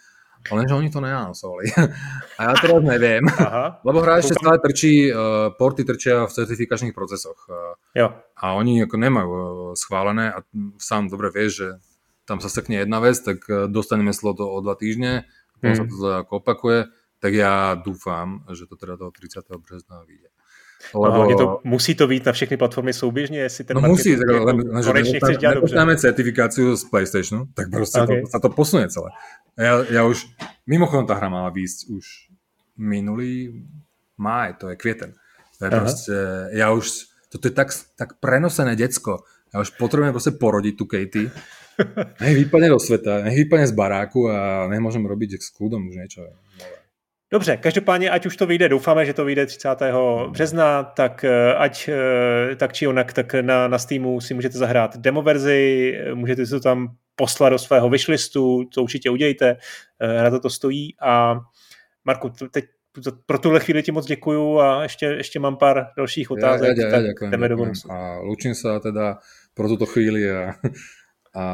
Speaker 2: Lenže oni to neanonsovali. <laughs> A ja teraz neviem. Aha. Lebo hra ešte stále trčí, uh, porty trčia v certifikačných procesoch. Jo. A oni ako nemajú uh, schválené a sám dobre vieš, že tam sa sekne jedna vec, tak e, dostaneme sloto o dva týždne, potom mm. sa to ako opakuje, tak ja dúfam, že to teda toho 30. března vyjde.
Speaker 1: Lebo... No, to, musí to být na všechny platformy souběžně, jestli ten
Speaker 2: no musí, tak, len, len, konečne chceš dělat dobře. Nepoznáme certifikáciu z PlayStationu, tak proste okay. to, sa to posunie celé. Ja, ja už, mimochodom tá hra mala výjsť už minulý máj, to je kvieten. To je proste, ja už, toto je tak, tak prenosené decko, ja už potrebujem proste porodiť tu Katie, nech vypadne do sveta, nech vypadne z baráku a nemôžem robiť s kľudom už niečo.
Speaker 1: Dobře, každopádně, ať už to vyjde, doufáme, že to vyjde 30. března, tak eh, ať eh, tak či onak, tak na, na Steamu si můžete zahrát demo verzi, můžete si to tam poslat do svého wishlistu, to určitě udějte, na to to stojí a Marku, teď pro tuhle chvíli ti moc děkuju a ještě, ještě mám pár dalších otázek.
Speaker 2: Ja, ja, ja, ja ďakujem, jdeme do A lúčim sa teda pro túto chvíli a, a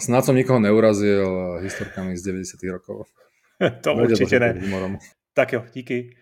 Speaker 2: snáď som nikoho neurazil historkami z 90 rokov. <laughs>
Speaker 1: to určitě ne. Tak jo, díky.